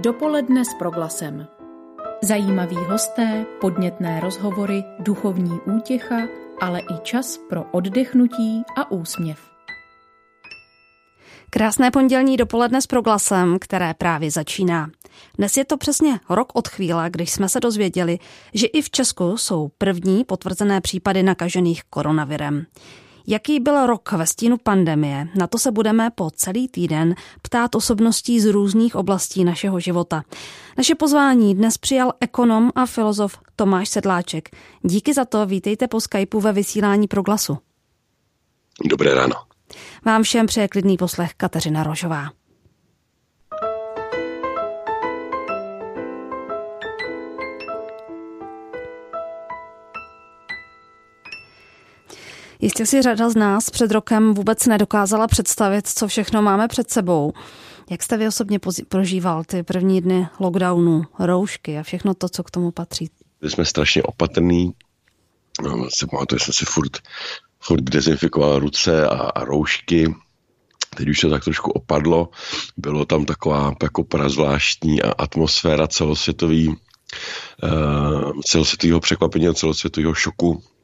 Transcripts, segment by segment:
Dopoledne s proglasem. Zajímaví hosté, podnětné rozhovory, duchovní útěcha, ale i čas pro oddechnutí a úsměv. Krásné pondělní dopoledne s proglasem, které právě začíná. Dnes je to přesně rok od chvíle, když jsme se dozvěděli, že i v Česku jsou první potvrzené případy nakažených koronavirem. Jaký byl rok ve stínu pandemie? Na to se budeme po celý týden ptát osobností z různých oblastí našeho života. Naše pozvání dnes přijal ekonom a filozof Tomáš Sedláček. Díky za to, vítejte po Skypeu ve vysílání Proglasu. Dobré ráno. Vám všem přeje klidný poslech Kateřina Rožová. Jistě si řada z nás před rokem vůbec nedokázala představit, co všechno máme před sebou. Jak jste vy osobně prožíval ty první dny lockdownu, roušky a všechno to, co k tomu patří? Byli jsme strašně opatrní. No, se pamatuju, jsem si furt, furt dezinfikoval ruce a, a roušky. Teď už se tak trošku opadlo. Bylo tam taková jako prazvláštní atmosféra celosvětový, uh, celosvětového překvapení a celosvětového šoku Eh,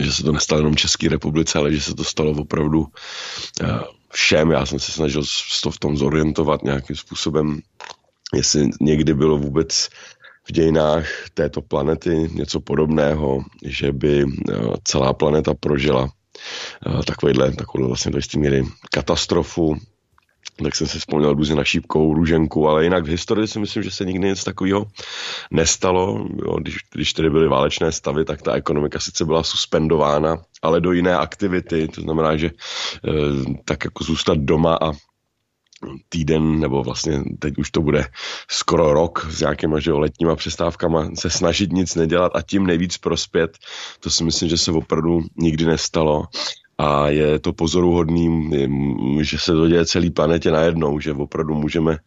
že se to nestalo jenom České republice, ale že se to stalo opravdu eh, všem. Já jsem se snažil to v tom zorientovat nějakým způsobem, jestli někdy bylo vůbec v dějinách této planety něco podobného, že by eh, celá planeta prožila takovýhle, takovou vlastně do jisté míry katastrofu, tak jsem si vzpomněl různě na šípkou, růženku, ale jinak v historii si myslím, že se nikdy nic takového nestalo. Jo, když, když tedy byly válečné stavy, tak ta ekonomika sice byla suspendována, ale do jiné aktivity, to znamená, že e, tak jako zůstat doma a týden, nebo vlastně teď už to bude skoro rok s nějakýma že, letníma přestávkama, se snažit nic nedělat a tím nejvíc prospět, to si myslím, že se opravdu nikdy nestalo a je to pozoruhodný, že se to děje celý planetě najednou, že opravdu můžeme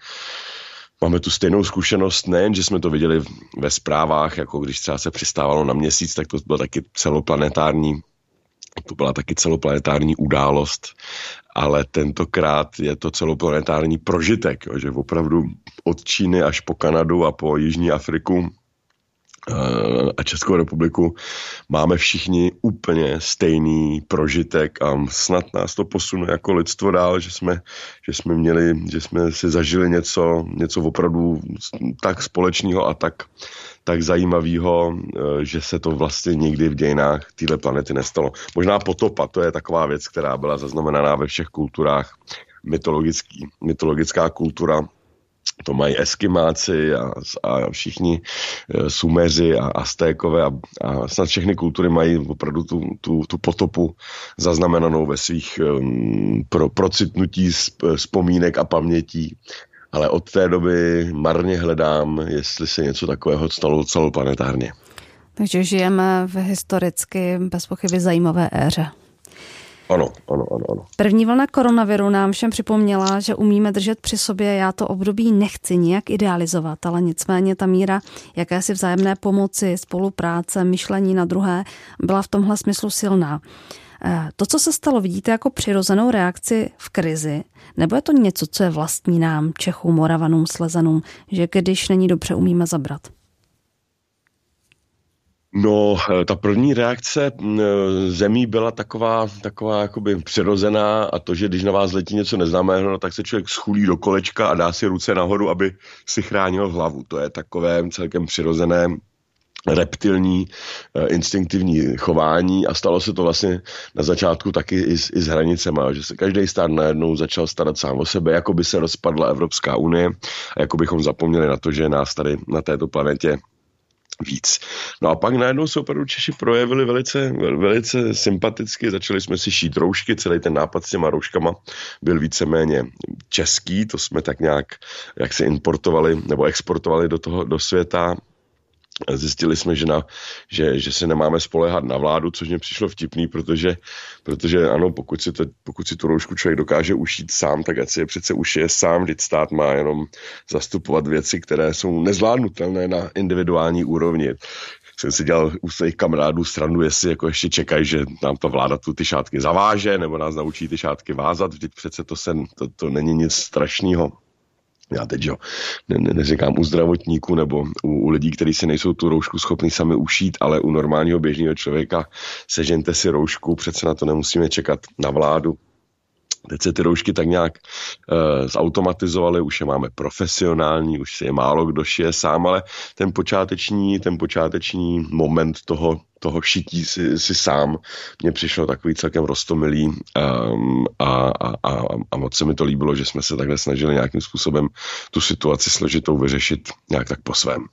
Máme tu stejnou zkušenost, nejen, že jsme to viděli ve zprávách, jako když třeba se přistávalo na měsíc, tak to bylo taky celoplanetární to byla taky celoplanetární událost, ale tentokrát je to celoplanetární prožitek, že opravdu od Číny až po Kanadu a po Jižní Afriku a Českou republiku máme všichni úplně stejný prožitek a snad nás to posune jako lidstvo dál, že jsme, že jsme měli, že jsme si zažili něco, něco opravdu tak společného a tak, tak zajímavého, e, že se to vlastně nikdy v dějinách téhle planety nestalo. Možná potopa, to je taková věc, která byla zaznamenaná ve všech kulturách. Mytologický, mytologická kultura to mají eskimáci a, a všichni e, sumeři a aztékové a, a snad všechny kultury mají opravdu tu, tu, tu potopu zaznamenanou ve svých um, pro, procitnutí vzpomínek a pamětí. Ale od té doby marně hledám, jestli se něco takového stalo celoplanetárně. Takže žijeme v historicky bez pochyby zajímavé éře. Ano, ano, ano, ano. První vlna koronaviru nám všem připomněla, že umíme držet při sobě. Já to období nechci nijak idealizovat, ale nicméně ta míra jakési vzájemné pomoci, spolupráce, myšlení na druhé byla v tomhle smyslu silná. Eh, to, co se stalo, vidíte jako přirozenou reakci v krizi, nebo je to něco, co je vlastní nám, Čechům, Moravanům, Slezanům, že když není dobře, umíme zabrat? No, eh, ta první reakce mm, eh, zemí byla taková, taková jakoby přirozená a to, že když na vás letí něco neznámého, no, tak se člověk schulí do kolečka a dá si ruce nahoru, aby si chránil hlavu. To je takové celkem přirozené reptilní uh, instinktivní chování a stalo se to vlastně na začátku taky i s, i s hranicema, že se každý stát najednou začal starat sám o sebe, jako by se rozpadla Evropská unie a jako bychom zapomněli na to, že nás tady na této planetě víc. No a pak najednou se opravdu Češi projevili velice, velice sympaticky, začali jsme si šít roušky, celý ten nápad s těma rouškama byl víceméně český, to jsme tak nějak, jak se importovali nebo exportovali do toho, do světa, Zjistili jsme, že, na, že, že se nemáme spolehat na vládu, což mě přišlo vtipný, protože, protože ano, pokud si, to, pokud si tu roušku člověk dokáže ušít sám, tak ať si je přece ušije sám, vždyť stát má jenom zastupovat věci, které jsou nezvládnutelné na individuální úrovni. Jsem si dělal u svých kamarádů stranu, jestli jako ještě čekají, že nám ta vláda tu ty šátky zaváže, nebo nás naučí ty šátky vázat, vždyť přece to, se, to, to není nic strašného. Já teď, jo, ne, ne, neříkám u zdravotníků nebo u, u lidí, kteří si nejsou tu roušku schopni sami ušít, ale u normálního běžného člověka sežente si roušku, přece na to nemusíme čekat na vládu, Teď se ty roušky tak nějak uh, zautomatizovaly, už je máme profesionální, už si je málo kdo šije sám, ale ten počáteční, ten počáteční moment toho, toho šití si, si sám mně přišlo takový celkem rostomilý um, a, a, a, a moc se mi to líbilo, že jsme se takhle snažili nějakým způsobem tu situaci složitou vyřešit nějak tak po svém.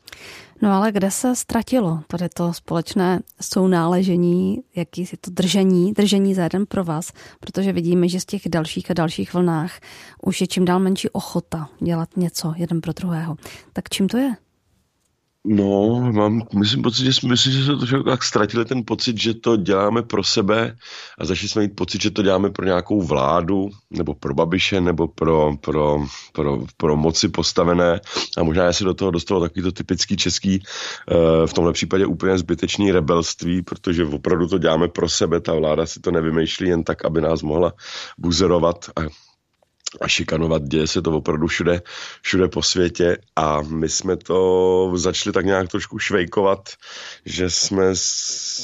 No ale kde se ztratilo tady to společné sounáležení, jaký je to držení, držení za jeden pro vás, protože vidíme, že z těch dalších a dalších vlnách už je čím dál menší ochota dělat něco jeden pro druhého. Tak čím to je? No, mám, myslím, pocit, že myslím, že jsme to tak ztratili ten pocit, že to děláme pro sebe a začali jsme mít pocit, že to děláme pro nějakou vládu, nebo pro babiše, nebo pro, pro, pro, pro moci postavené. A možná se do toho dostalo takový to typický český, eh, v tomhle případě úplně zbytečný rebelství, protože opravdu to děláme pro sebe, ta vláda si to nevymýšlí jen tak, aby nás mohla buzerovat a a šikanovat. Děje se to opravdu všude, všude po světě a my jsme to začali tak nějak trošku švejkovat, že jsme,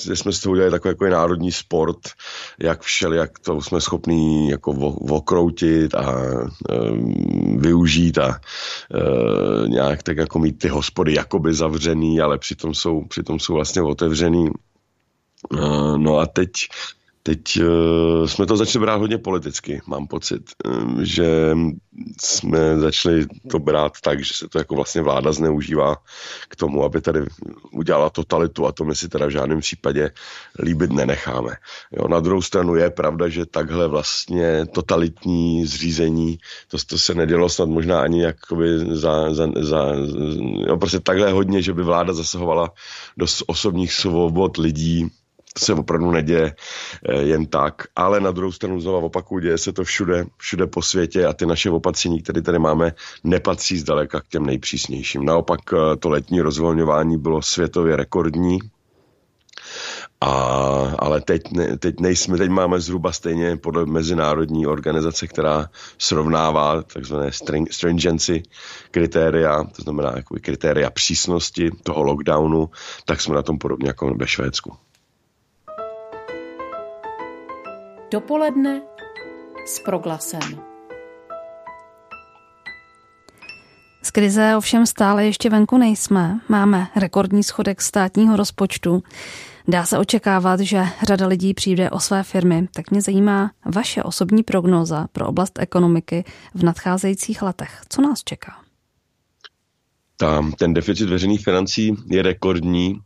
že jsme z toho udělali takový jako národní sport, jak všeli, jak to jsme schopní jako okroutit a um, využít a uh, nějak tak jako mít ty hospody jakoby zavřený, ale přitom jsou, přitom jsou vlastně otevřený. Uh, no a teď Teď uh, jsme to začali brát hodně politicky, mám pocit, um, že jsme začali to brát tak, že se to jako vlastně vláda zneužívá k tomu, aby tady udělala totalitu a to my si teda v žádném případě líbit nenecháme. Jo, na druhou stranu je pravda, že takhle vlastně totalitní zřízení, to, to se nedělo snad možná ani jakoby za, za, za jo, prostě takhle hodně, že by vláda zasahovala do osobních svobod lidí, se opravdu neděje eh, jen tak, ale na druhou stranu znovu opakuju, děje se to všude, všude po světě a ty naše opatření, které tady máme, nepatří zdaleka k těm nejpřísnějším. Naopak eh, to letní rozvolňování bylo světově rekordní, a, ale teď, ne, teď nejsme, teď máme zhruba stejně podle mezinárodní organizace, která srovnává takzvané stringency kritéria, to znamená kritéria přísnosti toho lockdownu, tak jsme na tom podobně jako ve Švédsku. Dopoledne s proglasem. Z krize ovšem stále ještě venku nejsme. Máme rekordní schodek státního rozpočtu. Dá se očekávat, že řada lidí přijde o své firmy, tak mě zajímá vaše osobní prognóza pro oblast ekonomiky v nadcházejících letech. Co nás čeká? Tam ten deficit veřejných financí je rekordní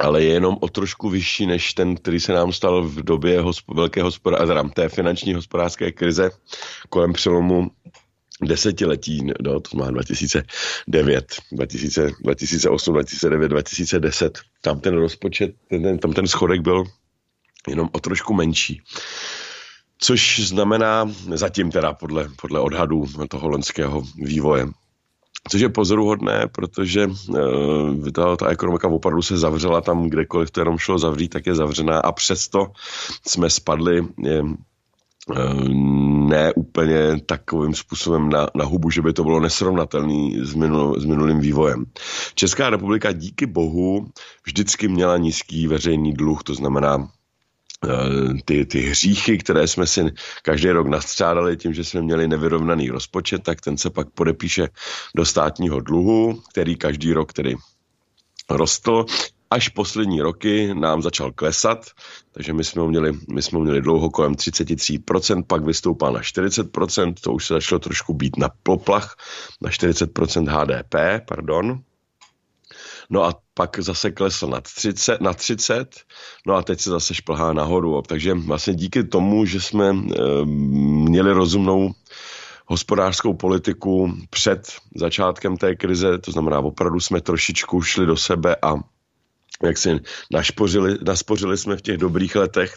ale je jenom o trošku vyšší než ten, který se nám stal v době hosp- velké hospodářské, té finanční hospodářské krize kolem přelomu desetiletí, no, to má 2009, 2000, 2008, 2009, 2010. Tam ten rozpočet, ten, tam ten schodek byl jenom o trošku menší. Což znamená, zatím teda podle, podle odhadů toho loňského vývoje, Což je pozoruhodné, protože uh, ta, ta ekonomika opravdu se zavřela tam, kdekoliv to jenom šlo zavřít, tak je zavřená a přesto jsme spadli je, uh, ne úplně takovým způsobem na, na hubu, že by to bylo nesrovnatelný s, minul, s minulým vývojem. Česká republika díky bohu vždycky měla nízký veřejný dluh, to znamená Eh, ty, ty hříchy, které jsme si každý rok nastřádali tím, že jsme měli nevyrovnaný rozpočet, tak ten se pak podepíše do státního dluhu, který každý rok tedy rostl. Až poslední roky nám začal klesat, takže my jsme ho měli, my jsme ho měli dlouho kolem 33%, pak vystoupal na 40%, to už se začalo trošku být na poplach, na 40% HDP, pardon, No a pak zase klesl na 30, na 30 no a teď se zase šplhá nahoru. Takže vlastně díky tomu, že jsme e, měli rozumnou hospodářskou politiku před začátkem té krize, to znamená opravdu jsme trošičku šli do sebe a jak si našpořili, naspořili jsme v těch dobrých letech,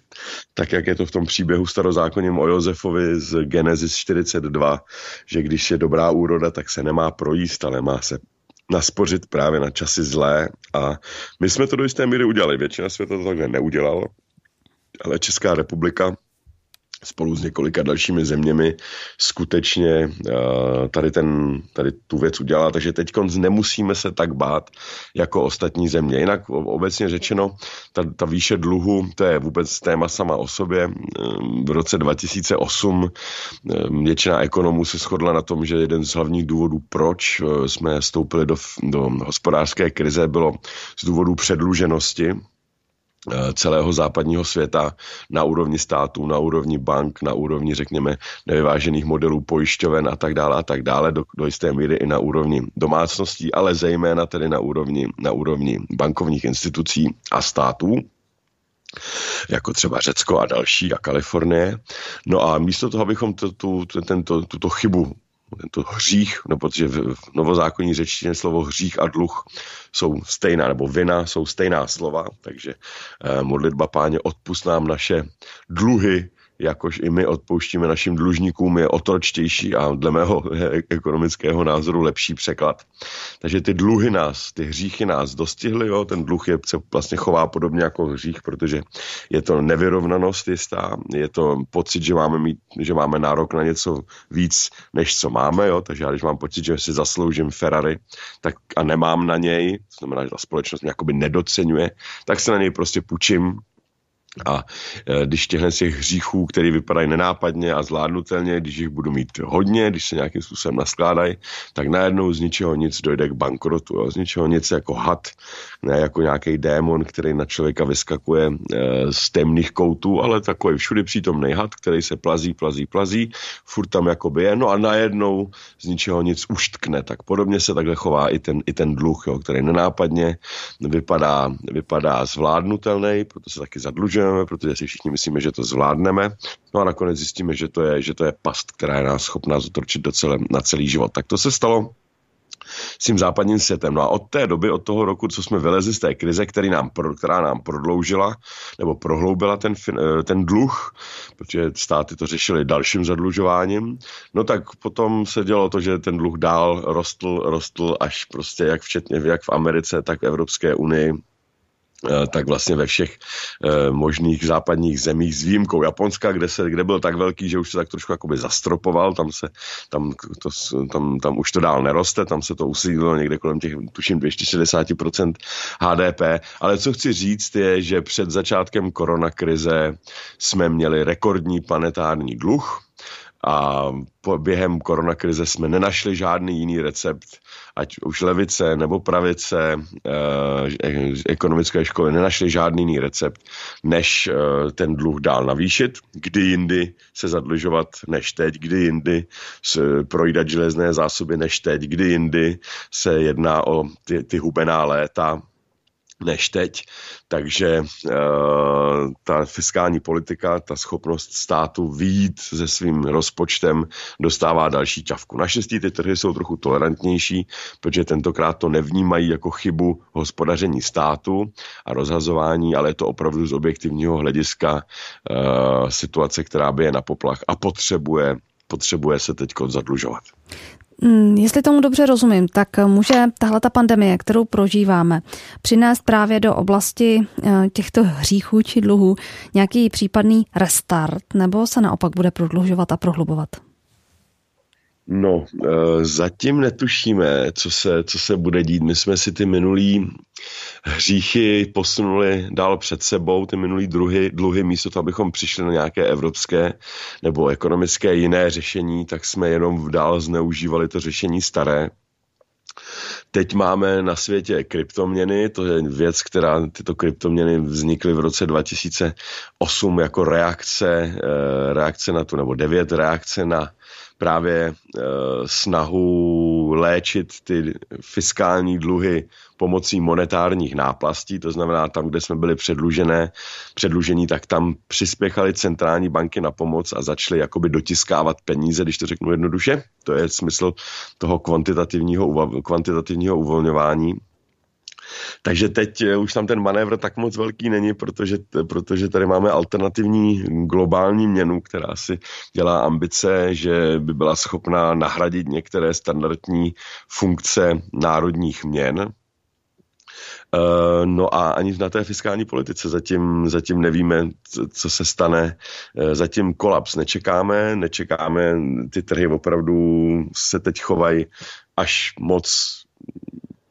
tak jak je to v tom příběhu starozákonním o Josefovi z Genesis 42, že když je dobrá úroda, tak se nemá projíst, ale má se naspořit právě na časy zlé a my jsme to do jisté míry udělali. Většina světa to takhle neudělal, ale Česká republika spolu s několika dalšími zeměmi skutečně tady, ten, tady tu věc udělala, takže teď nemusíme se tak bát jako ostatní země. Jinak obecně řečeno, ta, ta výše dluhu, to je vůbec téma sama o sobě. V roce 2008 většina ekonomů se shodla na tom, že jeden z hlavních důvodů, proč jsme stoupili do, do hospodářské krize, bylo z důvodu předluženosti Eh, celého západního světa na úrovni států, na úrovni bank, na úrovni, řekněme, nevyvážených modelů pojišťoven a tak dále a tak dále, do, do jisté míry i na úrovni domácností, ale zejména tedy na úrovni, na úrovni bankovních institucí a států jako třeba Řecko a další a Kalifornie. No a místo toho, abychom tu, tu, tento, tuto chybu tento hřích, nebo protože v novozákonní řečtině slovo hřích a dluh jsou stejná, nebo vina jsou stejná slova, takže eh, modlitba páně odpust nám naše dluhy, jakož i my odpouštíme našim dlužníkům, je otročtější a dle mého ekonomického názoru lepší překlad. Takže ty dluhy nás, ty hříchy nás dostihly, jo? ten dluh je, se vlastně chová podobně jako hřích, protože je to nevyrovnanost jistá, je to pocit, že máme, mít, že máme nárok na něco víc, než co máme, jo? takže já když mám pocit, že si zasloužím Ferrari tak a nemám na něj, to znamená, že ta společnost mě jakoby nedocenuje, tak se na něj prostě půjčím a e, když těchto těch hříchů, které vypadají nenápadně a zvládnutelně, když jich budu mít hodně, když se nějakým způsobem naskládají, tak najednou z ničeho nic dojde k bankrotu. Jo. Z ničeho nic jako had, ne jako nějaký démon, který na člověka vyskakuje e, z temných koutů, ale takový všudy přítomný had, který se plazí, plazí, plazí, furt tam jakoby je, no a najednou z ničeho nic uštkne. Tak podobně se takhle chová i ten, i ten dluh, jo, který nenápadně vypadá, vypadá zvládnutelný, proto se taky zadlužuje nemůžeme, protože si všichni myslíme, že to zvládneme. No a nakonec zjistíme, že to je, že to je past, která je nás schopná zotročit do celé, na celý život. Tak to se stalo s tím západním světem. No a od té doby, od toho roku, co jsme vylezli z té krize, který nám, která nám prodloužila nebo prohloubila ten, eh, ten dluh, protože státy to řešili dalším zadlužováním, no tak potom se dělo to, že ten dluh dál rostl, rostl až prostě jak včetně jak v Americe, tak v Evropské unii tak vlastně ve všech eh, možných západních zemích s výjimkou Japonska, kde, se, kde byl tak velký, že už se tak trošku jakoby zastropoval, tam, se, tam, to, tam, tam už to dál neroste, tam se to usídlilo někde kolem těch, tuším, 260% HDP, ale co chci říct je, že před začátkem koronakrize jsme měli rekordní planetární dluh, a po, během koronakrize jsme nenašli žádný jiný recept, ať už levice nebo pravice eh, ekonomické školy nenašli žádný jiný recept, než eh, ten dluh dál navýšit, kdy jindy se zadlužovat než teď, kdy jindy se projdat železné zásoby než teď, kdy jindy se jedná o ty, ty hubená léta, než teď. Takže uh, ta fiskální politika, ta schopnost státu výjít se svým rozpočtem dostává další čavku. Naštěstí ty trhy jsou trochu tolerantnější, protože tentokrát to nevnímají jako chybu hospodaření státu a rozhazování, ale je to opravdu z objektivního hlediska uh, situace, která by je na poplach a potřebuje potřebuje se teď zadlužovat. Mm, jestli tomu dobře rozumím, tak může tahle ta pandemie, kterou prožíváme, přinést právě do oblasti eh, těchto hříchů či dluhů nějaký případný restart, nebo se naopak bude prodlužovat a prohlubovat? No, eh, zatím netušíme, co se, co se bude dít. My jsme si ty minulý hříchy posunuli dál před sebou, ty minulý druhy, dluhy, místo toho, abychom přišli na nějaké evropské nebo ekonomické jiné řešení, tak jsme jenom dál zneužívali to řešení staré. Teď máme na světě kryptoměny, to je věc, která tyto kryptoměny vznikly v roce 2008 jako reakce, eh, reakce na tu, nebo devět reakce na právě e, snahu léčit ty fiskální dluhy pomocí monetárních náplastí, to znamená tam, kde jsme byli předlužené, předlužení, tak tam přispěchaly centrální banky na pomoc a začaly jakoby dotiskávat peníze, když to řeknu jednoduše. To je smysl toho kvantitativního, kvantitativního uvolňování. Takže teď eh, už tam ten manévr tak moc velký není, protože, protože tady máme alternativní globální měnu, která si dělá ambice, že by byla schopná nahradit některé standardní funkce národních měn, Uh, no a ani na té fiskální politice zatím, zatím nevíme, co se stane. Uh, zatím kolaps nečekáme, nečekáme, ty trhy opravdu se teď chovají až moc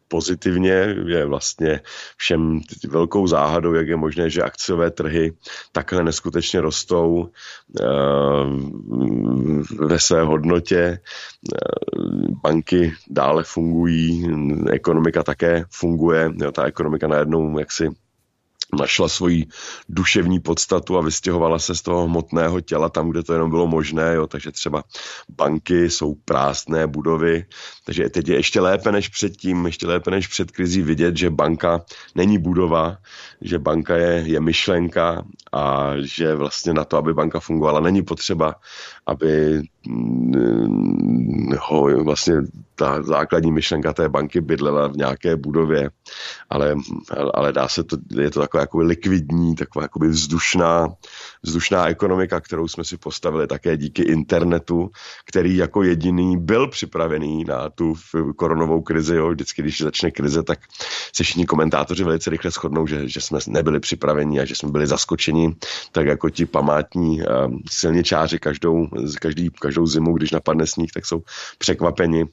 pozitivně, je vlastně všem velkou záhadou, jak je možné, že akciové trhy takhle neskutečně rostou eh, ve své hodnotě. Eh, banky dále fungují, ekonomika také funguje, jo, ta ekonomika najednou jaksi našla svoji duševní podstatu a vystěhovala se z toho hmotného těla tam, kde to jenom bylo možné, jo, takže třeba banky jsou prázdné budovy, takže teď je ještě lépe než předtím, ještě lépe než před krizí vidět, že banka není budova, že banka je, je myšlenka a že vlastně na to, aby banka fungovala, není potřeba, aby mm, ho vlastně ta základní myšlenka té banky bydlela v nějaké budově, ale, ale dá se to, je to taková jako likvidní, taková jako vzdušná, vzdušná ekonomika, kterou jsme si postavili také díky internetu, který jako jediný byl připravený na tu koronovou krizi. Jo. Vždycky, když začne krize, tak se všichni komentátoři velice rychle shodnou, že, že jsme nebyli připraveni a že jsme byli zaskočeni, tak jako ti památní um, silničáři každou, každý, každou zimu, když napadne sníh, tak jsou překvapeni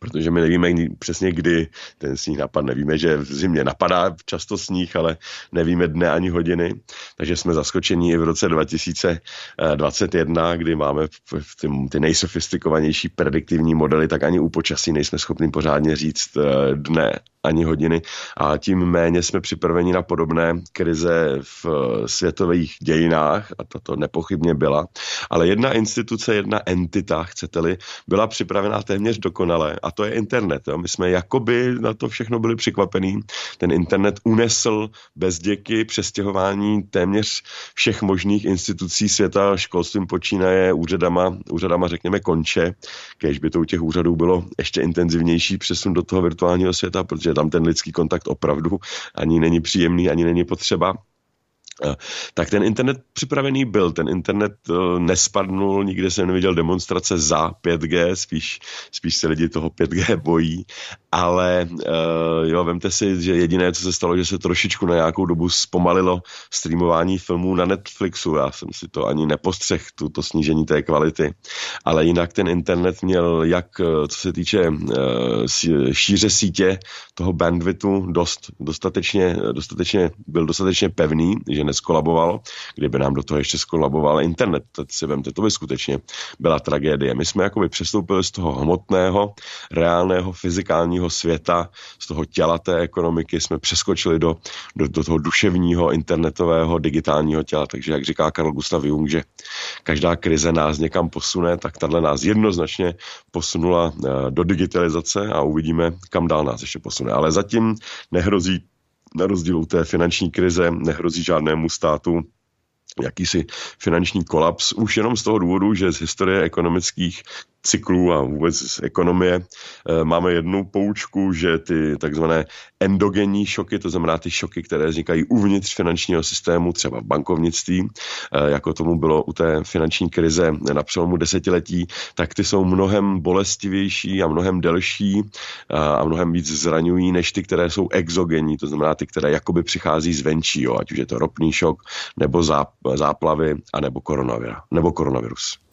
protože my nevíme přesně, kdy ten sníh napadne. Víme, že v zimě napadá často sníh, ale nevíme dne ani hodiny, takže jsme zaskočení i v roce 2021, kdy máme ty, ty nejsofistikovanější prediktivní modely, tak ani u počasí nejsme schopni pořádně říct eh, dne ani hodiny a tím méně jsme připraveni na podobné krize v eh, světových dějinách a toto nepochybně byla. Ale jedna instituce, jedna entita, chcete-li, byla připravená téměř dokonale a to je internet. Jo. My jsme jakoby na to všechno byli překvapení. Ten internet unesl bez děky přestěhování téměř všech možných institucí světa, školstvím počínaje, úřadama, úřadama řekněme konče, kež by to u těch úřadů bylo ještě intenzivnější přesun do toho virtuálního světa, protože tam ten lidský kontakt opravdu ani není příjemný, ani není potřeba. Eh, tak ten internet připravený byl, ten internet eh, nespadnul, nikde jsem neviděl demonstrace za 5G, spíš, spíš se lidi toho 5G bojí, ale uh, jo, vemte si, že jediné, co se stalo, že se trošičku na nějakou dobu zpomalilo streamování filmů na Netflixu, já jsem si to ani nepostřeh, to snížení té kvality, ale jinak ten internet měl jak, co se týče šíře sítě, toho bandwidthu dost, dostatečně, dostatečně, byl dostatečně pevný, že neskolaboval, kdyby nám do toho ještě skolaboval internet. Teď si vemte, to by skutečně byla tragédie. My jsme jakoby přestoupili z toho hmotného, reálného, fyzikálního světa, z toho těla té ekonomiky, jsme přeskočili do, do, do toho duševního, internetového, digitálního těla. Takže jak říká Karl Gustav Jung, že každá krize nás někam posune, tak tahle nás jednoznačně posunula eh, do digitalizace a uvidíme, kam dál nás ještě posune. Ale zatím nehrozí na rozdíl od té finanční krize nehrozí žádnému státu jakýsi finanční kolaps, už jenom z toho důvodu, že z historie ekonomických cyklů a vůbec z ekonomie eh, máme jednu poučku, že ty takzvané endogenní šoky, to znamená ty šoky, které vznikají uvnitř finančního systému, třeba v bankovnictví, eh, jako tomu bylo u té finanční krize na přelomu desetiletí, tak ty jsou mnohem bolestivější a mnohem delší eh, a mnohem víc zraňují než ty, které jsou exogenní, to znamená ty, které jakoby přichází zvenčí, jo, ať už je to ropný šok, nebo záplavy, a nebo nebo koronavirus.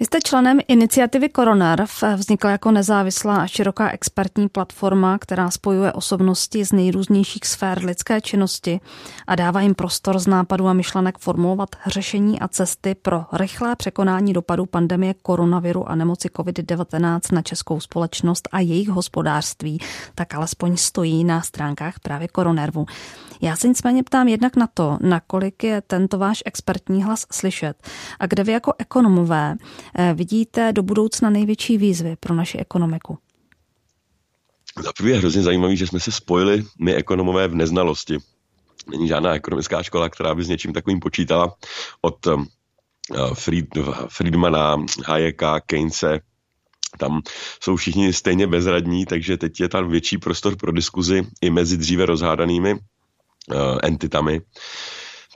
Vy jste členem iniciativy Koronerv. Vznikla jako nezávislá a široká expertní platforma, která spojuje osobnosti z nejrůznějších sfér lidské činnosti a dává jim prostor z nápadů a myšlenek formulovat řešení a cesty pro rychlé překonání dopadů pandemie koronaviru a nemoci COVID-19 na českou společnost a jejich hospodářství, tak alespoň stojí na stránkách právě Koronervu. Já se nicméně ptám jednak na to, nakolik je tento váš expertní hlas slyšet a kde vy jako ekonomové vidíte do budoucna největší výzvy pro naši ekonomiku. Za prvé je hrozně zajímavý, že jsme se spojili my ekonomové v neznalosti. Není žádná ekonomická škola, která by s něčím takovým počítala od eh, Fried, Friedmana, Hayeka, Keynese, tam jsou všichni stejně bezradní, takže teď je tam větší prostor pro diskuzi i mezi dříve rozhádanými uh, entitami.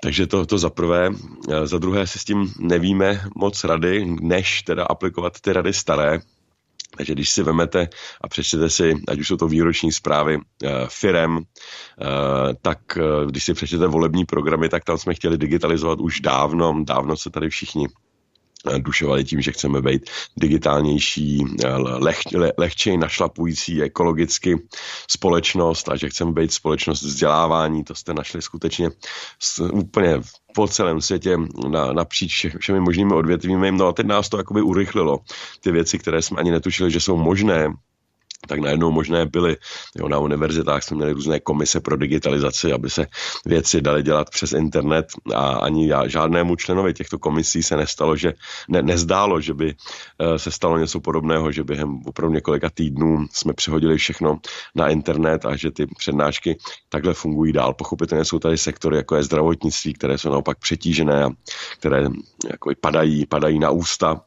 Takže to, to za prvé. Uh, za druhé si s tím nevíme moc rady, než teda aplikovat ty rady staré, Takže když si vemete a přečtete si, ať už jsou to výroční zprávy uh, firem, uh, tak když si přečtete volební programy, tak tam jsme chtěli digitalizovat už dávno, dávno se tady všichni dušovali tím, že chceme být digitálnější, leh, leh, lehčej našlapující ekologicky společnost a že chceme být společnost vzdělávání, to jste našli skutečně úplně po celém světě na, napříč všemi možnými odvětvími. No a teď nás to jakoby urychlilo. Ty věci, které jsme ani netušili, že jsou možné, tak najednou možné byly. Jo, na univerzitách jsme měli různé komise pro digitalizaci, aby se věci daly dělat přes internet a ani já, žádnému členovi těchto komisí se nestalo, že ne, nezdálo, že by eh, se stalo něco podobného, že během opravdu několika týdnů jsme přehodili všechno na internet a že ty přednášky takhle fungují dál. Pochopitelně jsou tady sektory, jako je zdravotnictví, které jsou naopak přetížené a které jako padají, padají na ústa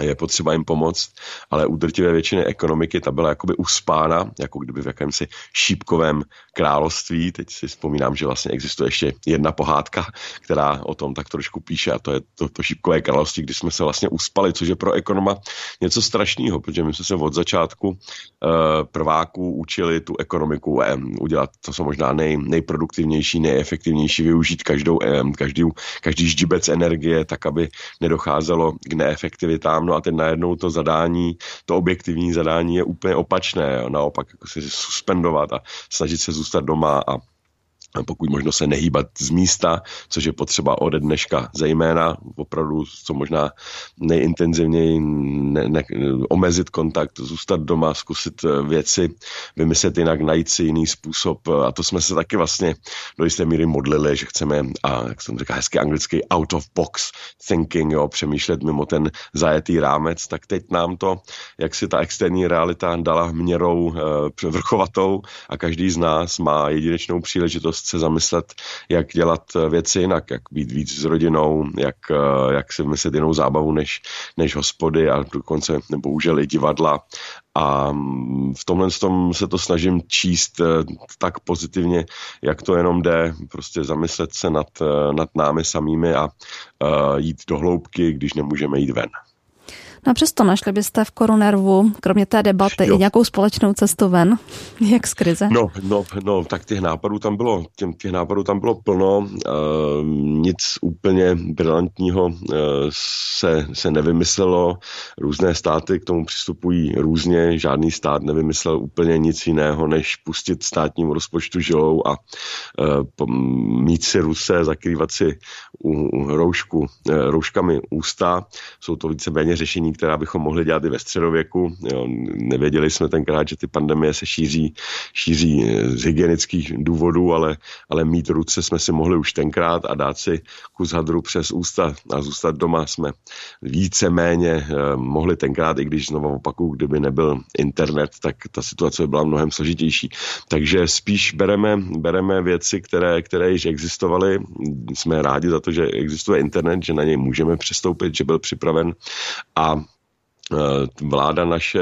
je potřeba jim pomoct, ale u drtivé většiny ekonomiky ta byla jakoby uspána, jako kdyby v jakémsi šípkovém království. Teď si vzpomínám, že vlastně existuje ještě jedna pohádka, která o tom tak trošku píše a to je to, to šípkové království, kdy jsme se vlastně uspali, což je pro ekonoma něco strašného, protože my jsme se od začátku uh, prváků učili tu ekonomiku um, udělat, to jsou možná nej, nejproduktivnější, nejefektivnější, využít každou, um, každý, každý ždibec energie tak, aby nedocházelo k neefektivitám sám, no a teď najednou to zadání, to objektivní zadání je úplně opačné, jo. naopak jako si suspendovat a snažit se zůstat doma a pokud možno se nehýbat z místa, což je potřeba ode dneška zejména, opravdu co možná nejintenzivněji ne, ne, omezit kontakt, zůstat doma, zkusit eh, věci, vymyslet jinak, najít si jiný způsob. A to jsme se taky vlastně do jisté míry modlili, že chceme, a jak jsem říkal hezky anglicky, out of box thinking, jo, přemýšlet mimo ten zajetý rámec, tak teď nám to, jak si ta externí realita dala měrou e, vrchovatou a každý z nás má jedinečnou příležitost se zamyslet, jak dělat eh, věci jinak, jak být víc s rodinou, jak, eh, jak si vymyslet jinou zábavu než, než hospody a dokonce bohužel i divadla. A mm, v tomhle tom se to snažím číst eh, tak pozitivně, jak to jenom jde, prostě zamyslet se nad, nad námi samými a jít do hloubky, když nemůžeme jít ven. No přesto našli byste v Korunervu, kromě té debaty, jo. i nějakou společnou cestu ven, jak z krize? No, no, no tak těch nápadů tam bylo, těch, těch nápadů tam bylo plno, uh, nic úplně brilantního uh, se, se nevymyslelo, různé státy k tomu přistupují různě, žádný stát nevymyslel úplně nic jiného, než pustit státnímu rozpočtu žilou a uh, mít si ruce, zakrývat si u, u roušku, uh, rouškami ústa, jsou to víceméně řešení, která bychom mohli dělat i ve středověku. Jo, nevěděli jsme tenkrát, že ty pandemie se šíří, šíří eh, z hygienických důvodů, ale, ale mít ruce jsme si mohli už tenkrát a dát si kus hadru přes ústa a zůstat doma jsme více-méně eh, mohli tenkrát, i když znovu opaku, kdyby nebyl internet, tak ta situace byla mnohem složitější. Takže spíš bereme, bereme věci, které, které již existovaly. Jsme rádi za to, že existuje internet, že na něj můžeme přestoupit, že byl připraven a vláda naše,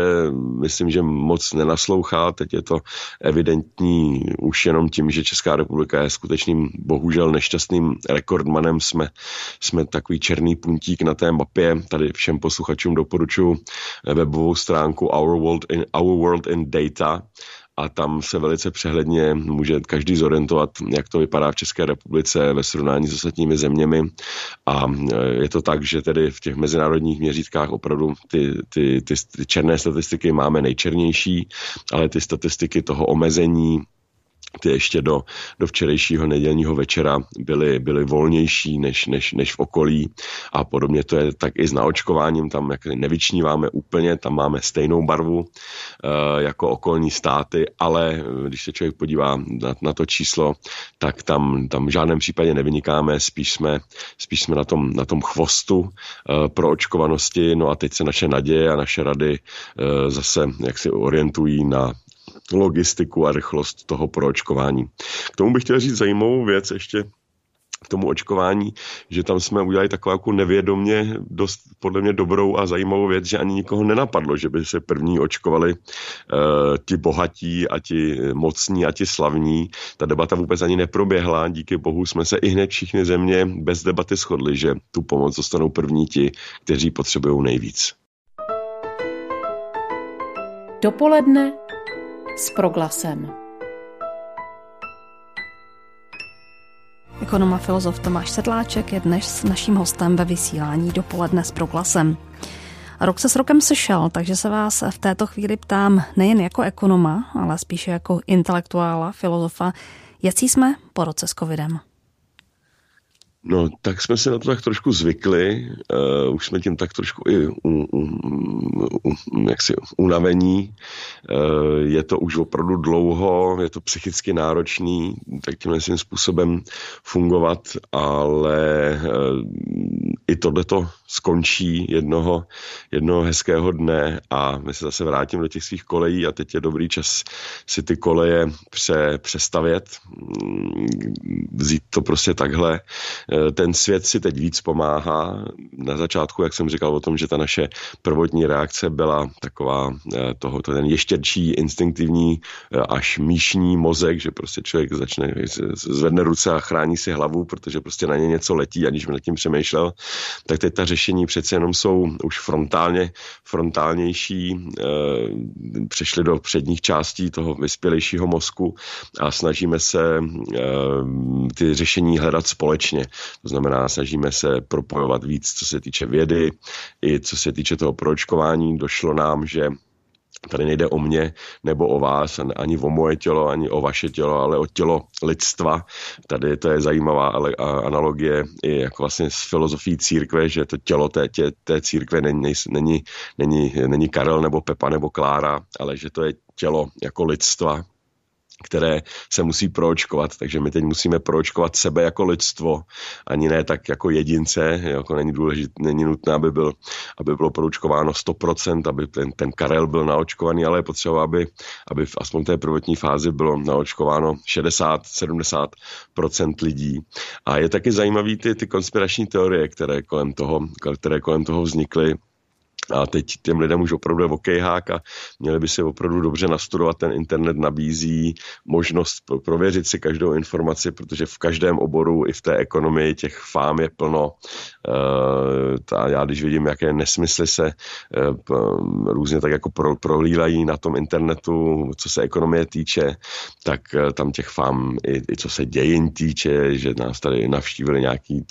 myslím, že moc nenaslouchá. Teď je to evidentní už jenom tím, že Česká republika je skutečným, bohužel nešťastným rekordmanem. Jsme, jsme takový černý puntík na té mapě. Tady všem posluchačům doporučuji webovou stránku Our World in, Our World in Data a tam se velice přehledně může každý zorientovat, jak to vypadá v České republice ve srovnání s ostatními zeměmi. A e, je to tak, že tedy v těch mezinárodních měřítkách opravdu ty, ty, ty, ty černé statistiky máme nejčernější, ale ty statistiky toho omezení ty ještě do, do včerejšího nedělního večera byly, byly volnější než, než, než v okolí. A podobně to je tak i s naočkováním, tam jak nevyčníváme úplně, tam máme stejnou barvu uh, jako okolní státy, ale když se člověk podívá na, na to číslo, tak tam, tam v žádném případě nevynikáme, spíš jsme, spíš jsme na, tom, na tom chvostu uh, pro očkovanosti, no a teď se naše naděje a naše rady zase jak si orientují na, logistiku a rychlost toho proočkování. K tomu bych chtěl říct zajímavou věc ještě k tomu očkování, že tam jsme udělali takovou jako nevědomě dost podle mě dobrou a zajímavou věc, že ani nikoho nenapadlo, že by se první očkovali uh, ti bohatí a ti mocní a ti slavní. Ta debata vůbec ani neproběhla, díky bohu jsme se i hned všichni země bez debaty shodli, že tu pomoc dostanou první ti, kteří potřebují nejvíc. Dopoledne s proglasem. Ekonoma filozof Tomáš Sedláček je dnes s naším hostem ve vysílání Dopoledne s proglasem. Rok se s rokem sešel, takže se vás v této chvíli ptám nejen jako ekonoma, ale spíše jako intelektuála, filozofa, jaký jsme po roce s covidem. No, tak jsme se na to tak trošku zvykli, uh, už jsme tím tak trošku i u, u, u, jaksi unavení. Uh, je to už opravdu dlouho, je to psychicky náročný, tak tímhle tím způsobem fungovat, ale uh, i tohle to skončí jednoho, jednoho hezkého dne a my se zase vrátím do těch svých kolejí a teď je dobrý čas si ty koleje pře, přestavět, mm, vzít to prostě takhle. Eh, ten svět si teď víc pomáhá. Na začátku, jak jsem říkal o tom, že ta naše prvotní reakce byla taková eh, toho, ten ještěrčí, instinktivní eh, až míšní mozek, že prostě člověk začne, zvedne ruce a chrání si hlavu, protože prostě na ně něco letí, aniž by nad tím přemýšlel, tak teď ta řešení přece jenom jsou už frontálně, frontálnější, přešly do předních částí toho vyspělejšího mozku a snažíme se ty řešení hledat společně. To znamená, snažíme se propojovat víc, co se týče vědy, i co se týče toho proočkování. Došlo nám, že Tady nejde o mě nebo o vás, ani o moje tělo, ani o vaše tělo, ale o tělo lidstva. Tady to je zajímavá analogie i jako vlastně s filozofií církve, že to tělo té, tě, té církve není, není, není, není Karel nebo Pepa nebo Klára, ale že to je tělo jako lidstva, které se musí proočkovat, takže my teď musíme proočkovat sebe jako lidstvo, ani ne tak jako jedince, jako není důležité, není nutné, aby, byl, aby bylo proočkováno 100%, aby ten, ten Karel byl naočkovaný, ale je potřeba, aby, aby v aspoň té prvotní fázi bylo naočkováno 60-70% lidí. A je taky zajímavý ty, ty konspirační teorie, které kolem toho, které kolem toho vznikly, a teď těm lidem už opravdu je okejhák a měli by si opravdu dobře nastudovat. Ten internet nabízí možnost prověřit si každou informaci, protože v každém oboru i v té ekonomii těch fám je plno. A já když vidím, jaké nesmysly se e, různě tak jako pro, prohlílají na tom internetu, co se ekonomie týče, tak e, tam těch fám i, i co se dějin týče, že nás tady navštívili nějaký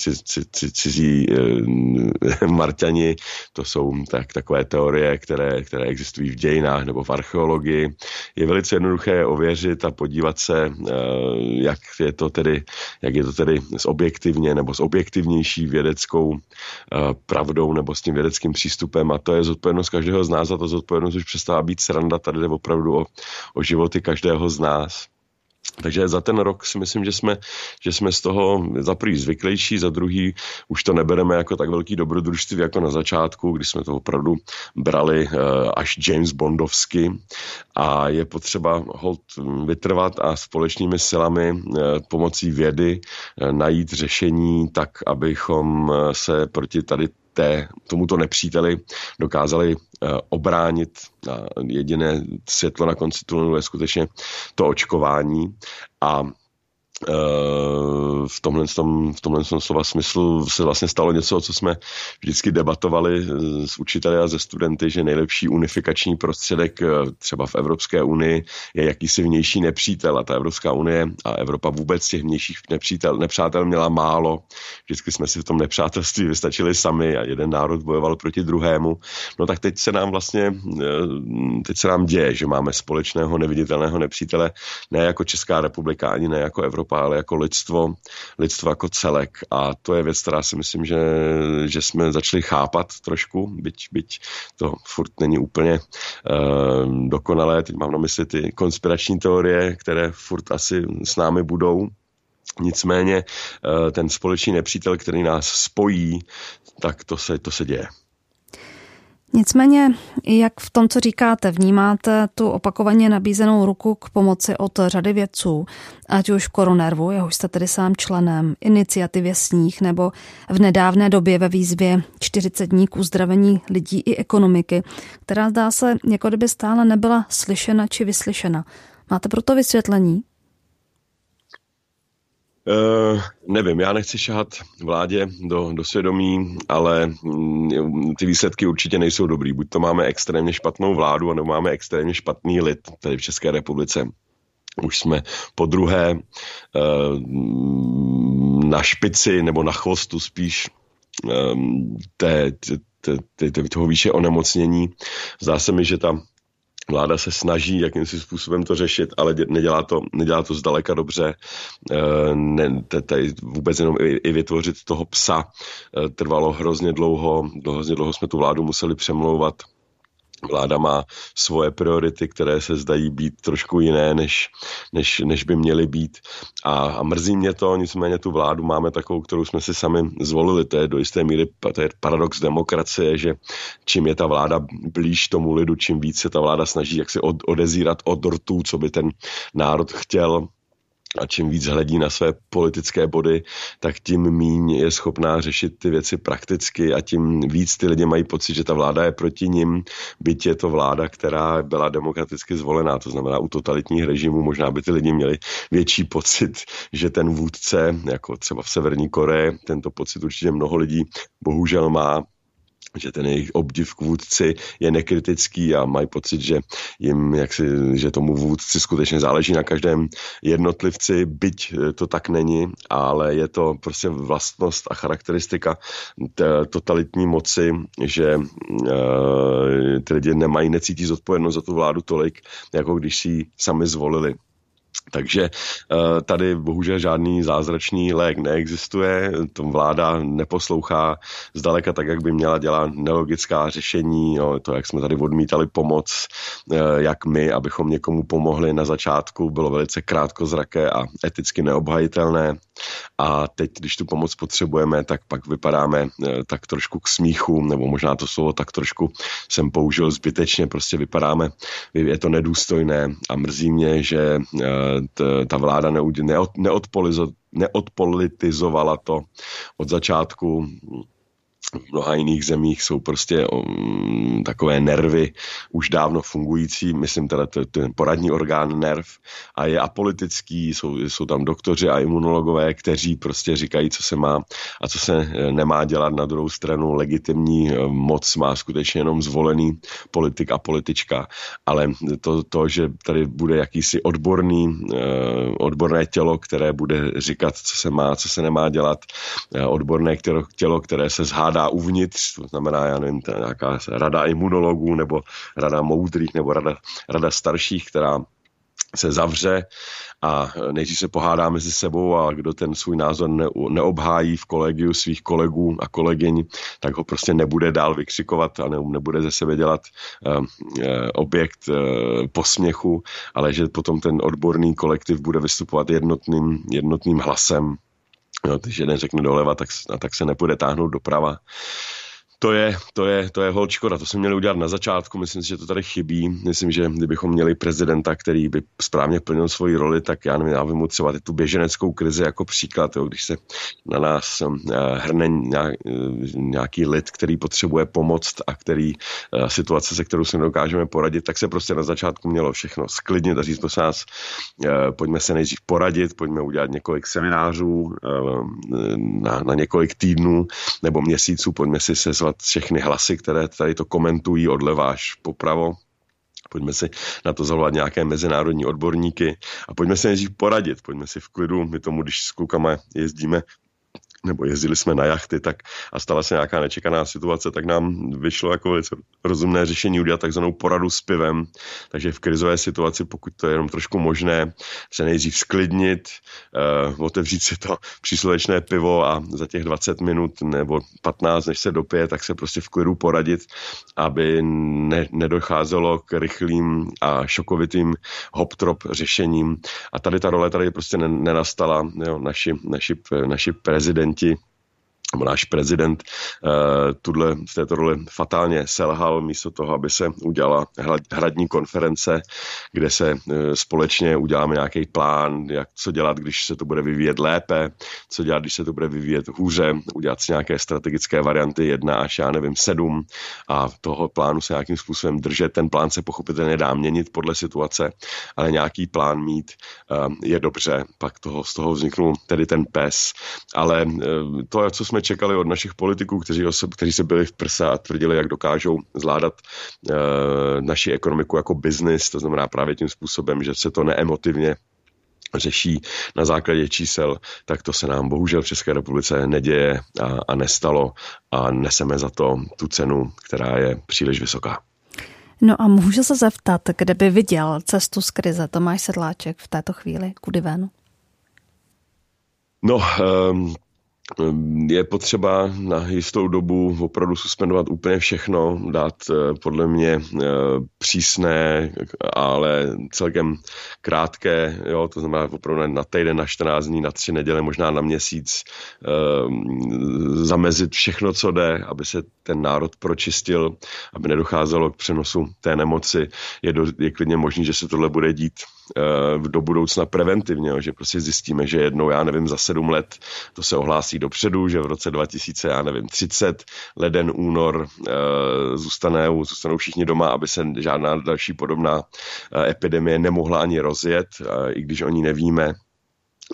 cizí e, marťani, to jsou tak takové teorie, které, které existují v dějinách nebo v archeologii. Je velice jednoduché ověřit a podívat se, eh, jak je to tedy, jak je to tedy s objektivně nebo s objektivnější vědeckou eh, pravdou nebo s tím vědeckým přístupem a to je zodpovědnost každého z nás a to zodpovědnost už přestává být sranda, tady jde opravdu o, o životy každého z nás. Takže za ten rok si myslím, že jsme, že jsme z toho za prvý zvyklejší, za druhý už to nebereme jako tak velký dobrodružství jako na začátku, kdy jsme to opravdu brali eh, až James Bondovsky. A je potřeba hold vytrvat a společnými silami eh, pomocí vědy eh, najít řešení tak, abychom se proti tady té, tomuto nepříteli dokázali obránit. A jediné světlo na konci tunelu je skutečně to očkování a v tomhle, tom, v tomhle tom slova smyslu se vlastně stalo něco, co jsme vždycky debatovali s učiteli a ze studenty, že nejlepší unifikační prostředek eh, třeba v Evropské unii je jakýsi vnější nepřítel a ta Evropská unie a Evropa vůbec těch vnějších nepřítel, nepřátel měla málo. Vždycky jsme si v tom nepřátelství vystačili sami a jeden národ bojoval proti druhému. No tak teď se nám vlastně, eh, teď se nám děje, že máme společného neviditelného nepřítele ne jako Česká republika, ani ne jako Evropa Evropa, ale jako lidstvo, lidstvo jako celek. A to je věc, která si myslím, že, že jsme začali chápat trošku, byť, byť to furt není úplně uh, dokonalé. Teď mám na mysli ty konspirační teorie, které furt asi s námi budou. Nicméně uh, ten společný nepřítel, který nás spojí, tak to se, to se děje. Nicméně, jak v tom, co říkáte, vnímáte tu opakovaně nabízenou ruku k pomoci od řady vědců, ať už Koronervu, jehož jste tedy sám členem, iniciativě Sníh, nebo v nedávné době ve výzvě 40 dní k uzdravení lidí i ekonomiky, která zdá se, jako kdyby stále nebyla slyšena či vyslyšena. Máte proto vysvětlení? Uh, nevím, já nechci šahat vládě do, do svědomí, ale mm, ty výsledky určitě nejsou dobrý. Buď to máme extrémně špatnou vládu, nebo máme extrémně špatný lid tady v České republice. Už jsme po druhé uh, na špici nebo na chvostu spíš um, té, té, té, té, toho výše onemocnění. Zdá se mi, že ta Vláda se snaží jakýmsi způsobem to řešit, ale nedělá to, nedělá to zdaleka dobře. Eh, ne, tady vůbec jenom i, i vytvořit toho psa eh, trvalo hrozně dlouho. Hrozně dlouho jsme tu vládu museli přemlouvat Vláda má svoje priority, které se zdají být trošku jiné, než, než, než by měly být. A, a mrzí mě to, nicméně tu vládu máme takovou, kterou jsme si sami zvolili. To je do jisté míry to je paradox demokracie, že čím je ta vláda blíž tomu lidu, čím více se ta vláda snaží jak se od, odezírat od rtů, co by ten národ chtěl, a čím víc hledí na své politické body, tak tím míň je schopná řešit ty věci prakticky a tím víc ty lidi mají pocit, že ta vláda je proti nim, byť je to vláda, která byla demokraticky zvolená, to znamená u totalitních režimů možná by ty lidi měli větší pocit, že ten vůdce, jako třeba v Severní Koreji, tento pocit určitě mnoho lidí bohužel má, že ten jejich obdiv k vůdci je nekritický a mají pocit, že jim, jak si, že tomu vůdci skutečně záleží na každém jednotlivci, byť to tak není, ale je to prostě vlastnost a charakteristika totalitní moci, že uh, ty lidi nemají, necítí zodpovědnost za tu vládu tolik, jako když si ji sami zvolili. Takže eh, tady bohužel žádný zázračný lék neexistuje, to vláda neposlouchá zdaleka tak, jak by měla dělat nelogická řešení, jo, to, jak jsme tady odmítali pomoc, eh, jak my, abychom někomu pomohli na začátku, bylo velice krátkozraké a eticky neobhajitelné. A teď, když tu pomoc potřebujeme, tak pak vypadáme eh, tak trošku k smíchu, nebo možná to slovo tak trošku jsem použil zbytečně, prostě vypadáme, je to nedůstojné a mrzí mě, že ta vláda neodpolitizovala to od začátku v mnoha jiných zemích jsou prostě um, takové nervy už dávno fungující, myslím teda ten poradní orgán nerv. A je apolitický, jsou, jsou tam doktoři a imunologové, kteří prostě říkají, co se má a co se eh, nemá dělat. Na druhou stranu legitimní eh, moc má skutečně jenom zvolený politik a politička, ale to, to že tady bude jakýsi odborný, eh, odborné tělo, které bude říkat, co se má, co se nemá dělat, odborné tělo, které se zhádá dá uvnitř, to znamená, já nevím, nějaká rada imunologů nebo rada moudrých nebo rada, rada starších, která se zavře a nejdřív se pohádá mezi sebou a kdo ten svůj názor ne, neobhájí v kolegiu svých kolegů a kolegyň, tak ho prostě nebude dál vykřikovat a ne, nebude ze sebe dělat uh, objekt uh, posměchu, ale že potom ten odborný kolektiv bude vystupovat jednotným, jednotným hlasem No, když jeden řekne doleva, tak, tak se nepůjde táhnout doprava to je, to je, to je hol škoda. To jsme měli udělat na začátku, myslím si, že to tady chybí. Myslím, že kdybychom měli prezidenta, který by správně plnil svoji roli, tak já nevím, já mu třeba tu běženeckou krizi jako příklad, jo, když se na nás uh, hrne nějak, nějaký lid, který potřebuje pomoc a který uh, situace, se kterou se nedokážeme poradit, tak se prostě na začátku mělo všechno sklidnit a říct, prosím nás, pojďme se nejdřív poradit, pojďme udělat několik seminářů na, na několik týdnů nebo měsíců, pojďme si se poslouchat všechny hlasy, které tady to komentují odleva až popravo. Pojďme si na to zavolat nějaké mezinárodní odborníky a pojďme si nejdřív poradit, pojďme si v klidu, my tomu, když s klukama jezdíme nebo jezdili jsme na jachty tak a stala se nějaká nečekaná situace, tak nám vyšlo jako velice rozumné řešení udělat takzvanou poradu s pivem. Takže v krizové situaci, pokud to je jenom trošku možné, se nejdřív sklidnit, uh, otevřít si to příslovečné pivo a za těch 20 minut nebo 15, než se dopije, tak se prostě v klidu poradit, aby ne, nedocházelo k rychlým a šokovitým hop-trop řešením. A tady ta role tady prostě nenastala. Jo, naši, naši, naši prezidenti Thank you. Náš prezident uh, tuhle, v této roli fatálně selhal místo toho, aby se udělala hradní konference, kde se uh, společně uděláme nějaký plán, jak co dělat, když se to bude vyvíjet lépe, co dělat, když se to bude vyvíjet hůře, udělat si nějaké strategické varianty jedna až já nevím sedm a toho plánu se nějakým způsobem držet. Ten plán se pochopitelně dá měnit podle situace, ale nějaký plán mít uh, je dobře, pak toho, z toho vzniknul tedy ten pes, ale to, co jsme jsme čekali od našich politiků, kteří, se, kteří se byli v prsa a tvrdili, jak dokážou zvládat e, naši ekonomiku jako biznis, to znamená právě tím způsobem, že se to neemotivně řeší na základě čísel, tak to se nám bohužel v České republice neděje a, a nestalo a neseme za to tu cenu, která je příliš vysoká. No a můžu se zeptat, kde by viděl cestu z krize Tomáš Sedláček v této chvíli, kudy ven? No, um, je potřeba na jistou dobu opravdu suspendovat úplně všechno, dát eh, podle mě eh, přísné, ale celkem krátké, jo, to znamená opravdu na týden, na 14 dní, na tři neděle, možná na měsíc, eh, zamezit všechno, co jde, aby se ten národ pročistil, aby nedocházelo k přenosu té nemoci. Je, do, je klidně možný, že se tohle bude dít do budoucna preventivně, že prostě zjistíme, že jednou, já nevím, za sedm let to se ohlásí dopředu, že v roce 2000, já nevím, 30, leden, únor e, zůstanou, zůstanou všichni doma, aby se žádná další podobná e, epidemie nemohla ani rozjet, i když oni nevíme,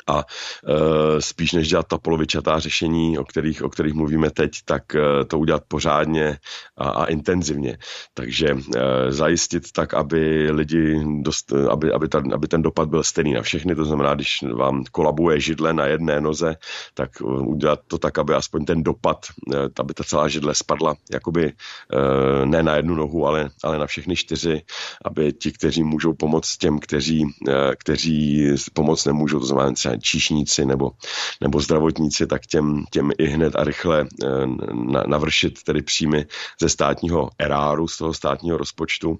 a e, spíš než dělat ta polovičatá řešení, o kterých, o kterých mluvíme teď, tak e, to udělat pořádně a, a intenzivně. Takže e, zajistit tak, aby lidi, dost, aby, aby, ta, aby ten dopad byl stejný na všechny, to znamená, když vám kolabuje židle na jedné noze, tak e, udělat to tak, aby aspoň ten dopad, e, aby ta celá židle spadla jakoby e, ne na jednu nohu, ale, ale na všechny čtyři, aby ti, kteří můžou pomoct těm, kteří, e, kteří pomoc nemůžou, to znamená třeba číšníci nebo, nebo zdravotníci, tak těm, těm i hned a rychle eh, navršit tedy příjmy ze státního eráru, z toho státního rozpočtu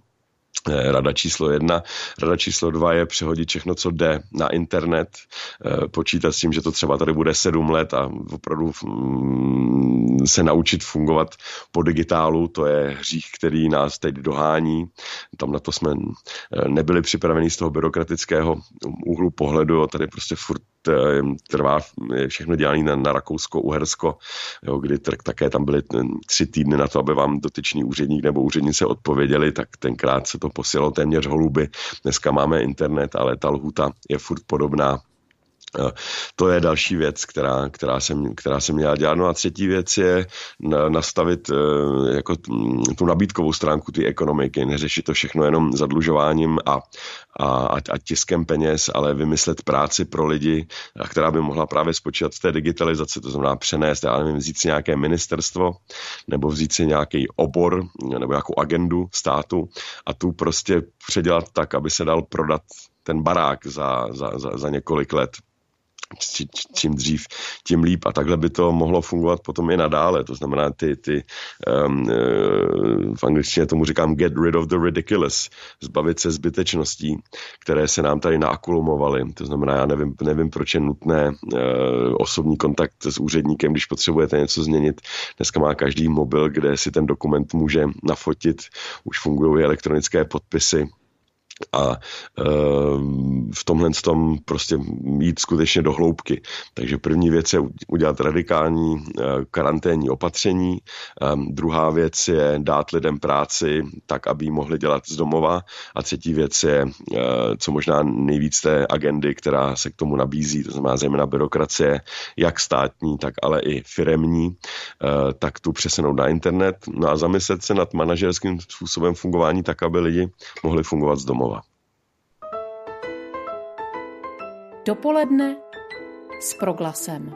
rada číslo jedna. Rada číslo dva je přehodit všechno, co jde na internet, eh, počítat s tím, že to třeba tady bude sedm let a opravdu mm, se naučit fungovat po digitálu, to je hřích, který nás teď dohání. Tam na to jsme eh, nebyli připraveni z toho byrokratického úhlu pohledu, tady prostě furt trvá všechno dělání na, na Rakousko, Uhersko, jo, kdy tak, také tam byly tři týdny na to, aby vám dotyčný úředník nebo úřednice odpověděli, tak tenkrát se to posílalo téměř holuby. Dneska máme internet, ale ta lhuta je furt podobná. To je další věc, která, která, se, která se měla dělat. No a třetí věc je nastavit eh, jako tu nabídkovou stránku té ekonomiky, neřešit to všechno jenom zadlužováním a, a, a tiskem peněz, ale vymyslet práci pro lidi, která by mohla právě spočívat v té digitalizaci, to znamená přenést, já nevím, vzít si nějaké ministerstvo nebo vzít si nějaký obor nebo nějakou agendu státu a tu prostě předělat tak, aby se dal prodat ten barák za, za, za, za několik let čím dřív, tím líp. A takhle by to mohlo fungovat potom i nadále. To znamená, ty, ty um, v angličtině tomu říkám get rid of the ridiculous, zbavit se zbytečností, které se nám tady naakulumovaly. To znamená, já nevím, nevím proč je nutné uh, osobní kontakt s úředníkem, když potřebujete něco změnit. Dneska má každý mobil, kde si ten dokument může nafotit. Už fungují elektronické podpisy a e, v tomhle tom prostě jít skutečně do hloubky. Takže první věc je udělat radikální e, karanténní opatření, e, druhá věc je dát lidem práci tak, aby ji mohli dělat z domova. A třetí věc je, e, co možná nejvíc té agendy, která se k tomu nabízí, to znamená zejména byrokracie, jak státní, tak ale i firemní, e, tak tu přesunout na internet. No a zamyslet se nad manažerským způsobem fungování tak, aby lidi mohli fungovat z domova Dopoledne s proglasem.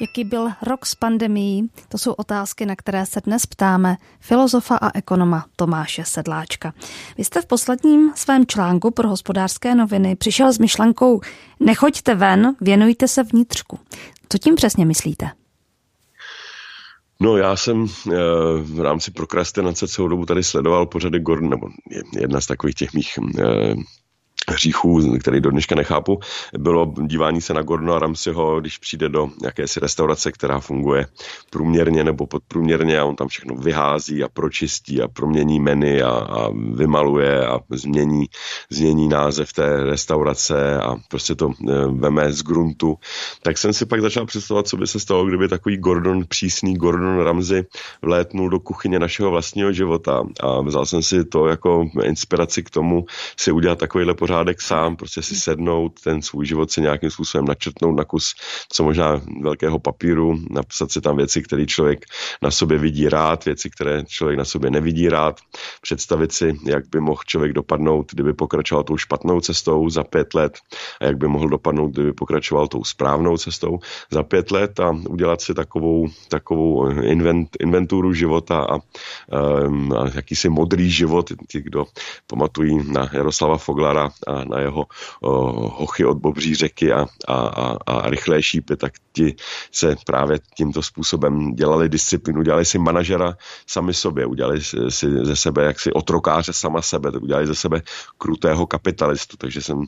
Jaký byl rok s pandemií? To jsou otázky, na které se dnes ptáme filozofa a ekonoma Tomáše Sedláčka. Vy jste v posledním svém článku pro hospodářské noviny přišel s myšlenkou Nechoďte ven, věnujte se vnitřku. Co tím přesně myslíte? No já jsem e, v rámci prokrastinace celou dobu tady sledoval pořady Gordon, nebo jedna z takových těch mých e, hříchů, který do dneška nechápu, bylo dívání se na Gordona Ramseyho, když přijde do jakési restaurace, která funguje průměrně nebo podprůměrně a on tam všechno vyhází a pročistí a promění menu a, a vymaluje a změní, změní název té restaurace a prostě to e, veme z gruntu, tak jsem si pak začal představovat, co by se stalo, kdyby takový Gordon, přísný Gordon Ramsey vlétnul do kuchyně našeho vlastního života. A vzal jsem si to jako inspiraci k tomu si udělat takovýhle pořádek sám, prostě si sednout, ten svůj život si nějakým způsobem načrtnout na kus co možná velkého papíru, napsat si tam věci, které člověk na sobě vidí rád, věci, které člověk na sobě nevidí rád, představit si, jak by mohl člověk dopadnout, kdyby pokračoval tou špatnou cestou za pět let a jak by mohl dopadnout, kdyby pokračoval tou správnou cestou za pět let a udělat si takovou, takovou invent, inventuru života a, um, a jakýsi modrý život, ti, kdo pamatují na Jaroslava Foglara a na jeho o, hochy od bobří řeky a, a, a, a rychlé šípy, tak ti se právě tímto způsobem dělali disciplínu, dělali si manažera sami sobě, udělali si ze sebe jaksi otrokáře sama sebe, udělali ze sebe krutého kapitalistu, takže jsem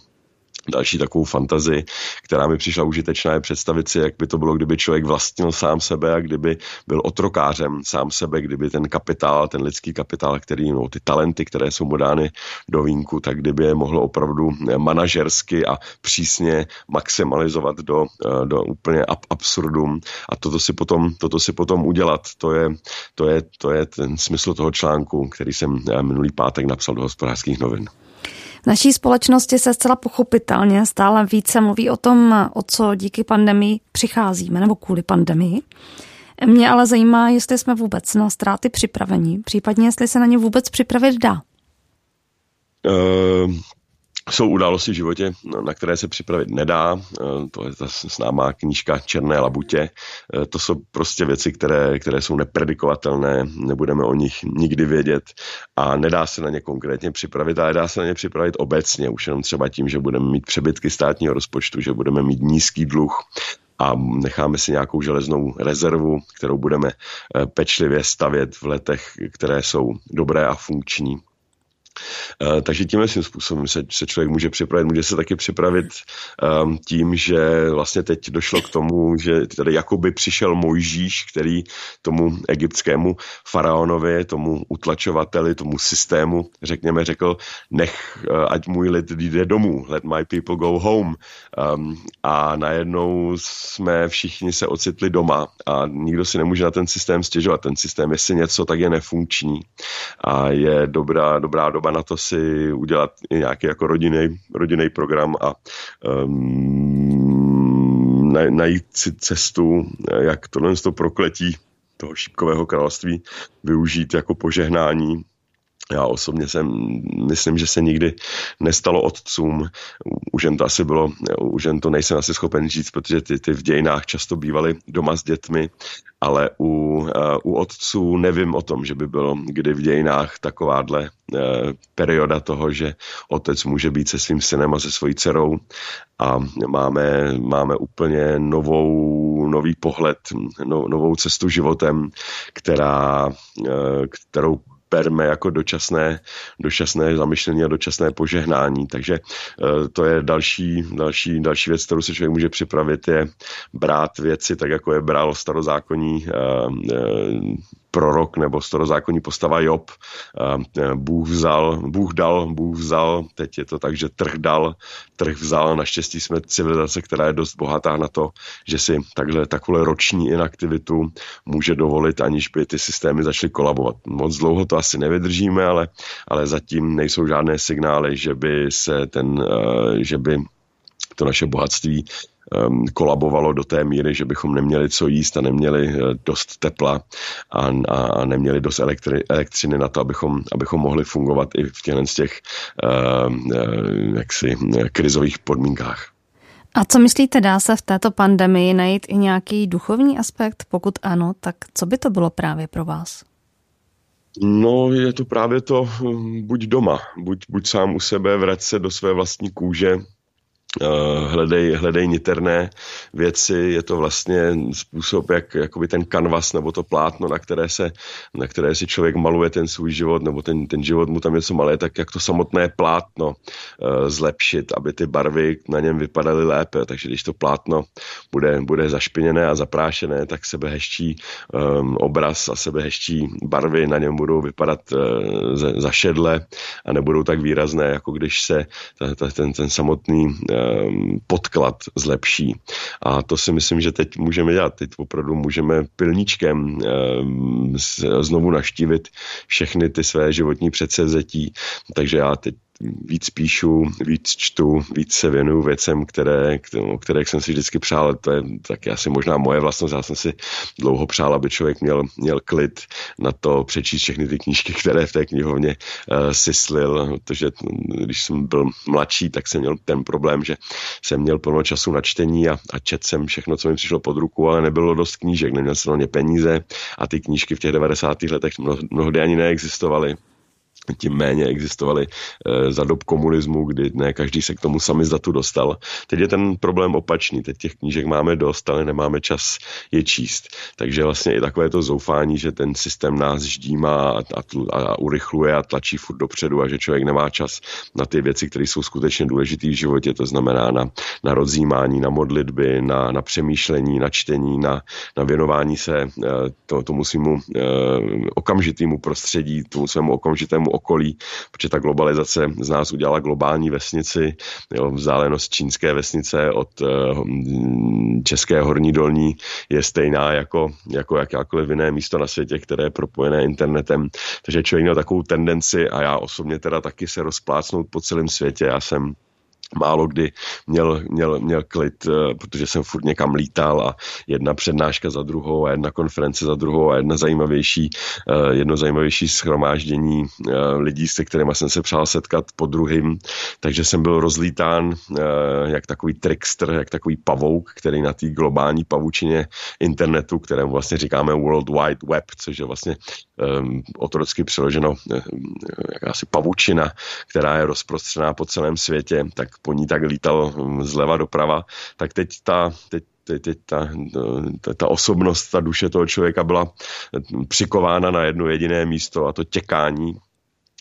další takovou fantazii, která mi přišla užitečná, je představit si, jak by to bylo, kdyby člověk vlastnil sám sebe a kdyby byl otrokářem sám sebe, kdyby ten kapitál, ten lidský kapitál, který, no, ty talenty, které jsou mu dány do vínku, tak kdyby je mohlo opravdu manažersky a přísně maximalizovat do, do úplně ab absurdum a toto si potom, toto si potom udělat, to je, to je, to je ten smysl toho článku, který jsem minulý pátek napsal do hospodářských novin. V naší společnosti se zcela pochopitelně stále více mluví o tom, o co díky pandemii přicházíme, nebo kvůli pandemii. Mě ale zajímá, jestli jsme vůbec na ztráty připraveni, případně jestli se na ně vůbec připravit dá. Uh, jsou události v životě, na které se připravit nedá. Eh, to je ta známá knížka Černé labutě. Eh, to jsou prostě věci, které, které jsou nepredikovatelné, nebudeme o nich nikdy vědět a nedá se na ně konkrétně připravit, ale dá se na ně připravit obecně, už jenom třeba tím, že budeme mít přebytky státního rozpočtu, že budeme mít nízký dluh, a necháme si nějakou železnou rezervu, kterou budeme eh, pečlivě stavět v letech, které jsou dobré a funkční. Eh, takže tímhle svým způsobem se, se člověk může připravit. Může se taky připravit um, tím, že vlastně teď došlo k tomu, že tady jakoby přišel Mojžíš, který tomu egyptskému faraonovi, tomu utlačovateli, tomu systému, řekněme, řekl, nech, uh, ať můj lid jde domů, let my people go home. Um, a najednou jsme všichni se ocitli doma a nikdo si nemůže na ten systém stěžovat. Ten systém, jestli něco, tak je nefunkční a je dobrá, dobrá doba třeba na to si udělat nějaký jako rodinný program a um, najít si cestu, jak tohle to prokletí toho šípkového království využít jako požehnání já osobně jsem, myslím, že se nikdy nestalo otcům. U žen to asi bylo, u žen to nejsem asi schopen říct, protože ty, ty v dějinách často bývaly doma s dětmi, ale u, uh, u otců nevím o tom, že by bylo kdy v dějinách takováhle uh, perioda toho, že otec může být se svým synem a se svojí dcerou a máme, máme úplně novou, nový pohled, no, novou cestu životem, která, uh, kterou berme jako dočasné, dočasné zamyšlení a dočasné požehnání. Takže eh, to je další, další, další věc, kterou se člověk může připravit, je brát věci tak, jako je bral starozákonní eh, eh, prorok nebo starozákonní postava Job. E, Bůh vzal, Bůh dal, Bůh vzal, teď je to tak, že trh dal, trh vzal. Naštěstí jsme civilizace, která je dost bohatá na to, že si takhle takovou roční inaktivitu může dovolit, aniž by ty systémy začaly kolabovat. Moc dlouho to asi nevydržíme, ale, ale zatím nejsou žádné signály, že by se ten, e, že by to naše bohatství kolabovalo do té míry, že bychom neměli co jíst a neměli uh, dost tepla a, a neměli dost elektri, elektřiny na to, abychom, abychom mohli fungovat i v těchto z těch uh, jaksi, krizových podmínkách. A co myslíte, dá se v této pandemii najít i nějaký duchovní aspekt? Pokud ano, tak co by to bylo právě pro vás? No, je to právě to, hm, buď doma, buď, buď sám u sebe, vrať se do své vlastní kůže, Eh, hledej, hledej niterné věci, je to vlastně způsob, jak jakoby ten kanvas nebo to plátno, na které, se, na které si člověk maluje ten svůj život, nebo ten, ten život mu tam něco malé, tak jak to samotné plátno uh, zlepšit, aby ty barvy na něm vypadaly lépe. Takže když to plátno bude, bude zašpiněné a zaprášené, tak sebehešťí um, obraz a sebehešťí barvy na něm budou vypadat uh, zašedle a nebudou tak výrazné, jako když se ta, ta, ten, ten samotný uh, podklad zlepší. A to si myslím, že teď můžeme dělat. Teď opravdu můžeme pilníčkem ehm, znovu naštívit všechny ty své životní předsevzetí. Takže já teď víc píšu, víc čtu, víc se věnuju věcem, které, o kterých jsem si vždycky přál. To je taky asi možná moje vlastnost. Já jsem si dlouho přál, aby člověk měl, měl klid na to přečíst všechny ty knížky, které v té knihovně uh, syslil, protože když jsem byl mladší, tak jsem měl ten problém, že jsem měl plno času na čtení a, a čet jsem všechno, co mi přišlo pod ruku, ale nebylo dost knížek, neměl jsem na ně peníze a ty knížky v těch 90. letech mnohdy ani neexistovaly tím méně existovaly e, za dob komunismu, kdy ne každý se k tomu sami za tu dostal. Teď je ten problém opačný, teď těch knížek máme dost, ale nemáme čas je číst. Takže vlastně i takové to zoufání, že ten systém nás ždímá a, a, a urychluje a tlačí furt dopředu a že člověk nemá čas na ty věci, které jsou skutečně důležité v životě, to znamená na, na rozjímání, na modlitby, na, na přemýšlení, na čtení, na, na věnování se e, to, tomu svýmu e, okamžitému prostředí, tomu svému okamžitému okolí, protože ta globalizace z nás udělala globální vesnici, jo, vzdálenost čínské vesnice od uh, české horní dolní je stejná jako, jako jakákoliv jiné místo na světě, které je propojené internetem. Takže člověk měl takovou tendenci a já osobně teda taky se rozplácnout po celém světě. Já jsem málo kdy měl, měl, měl klid, eh, protože jsem furt někam lítal a jedna přednáška za druhou a jedna konference za druhou a jedna zajímavější, eh, jedno zajímavější schromáždění eh, lidí, se kterými jsem se přál setkat po druhým. Takže jsem byl rozlítán jak takový trickster, jak takový pavouk, který na té globální pavučině internetu, kterému vlastně říkáme World Wide Web, což je vlastně um, otrocky přeloženo asi pavučina, která je rozprostřená po celém světě, tak po ní tak lítal hm, zleva doprava, tak teď ta, teď teď, teď ta, ta, ta osobnost, ta duše toho člověka byla hm, přikována na jedno jediné místo a to těkání.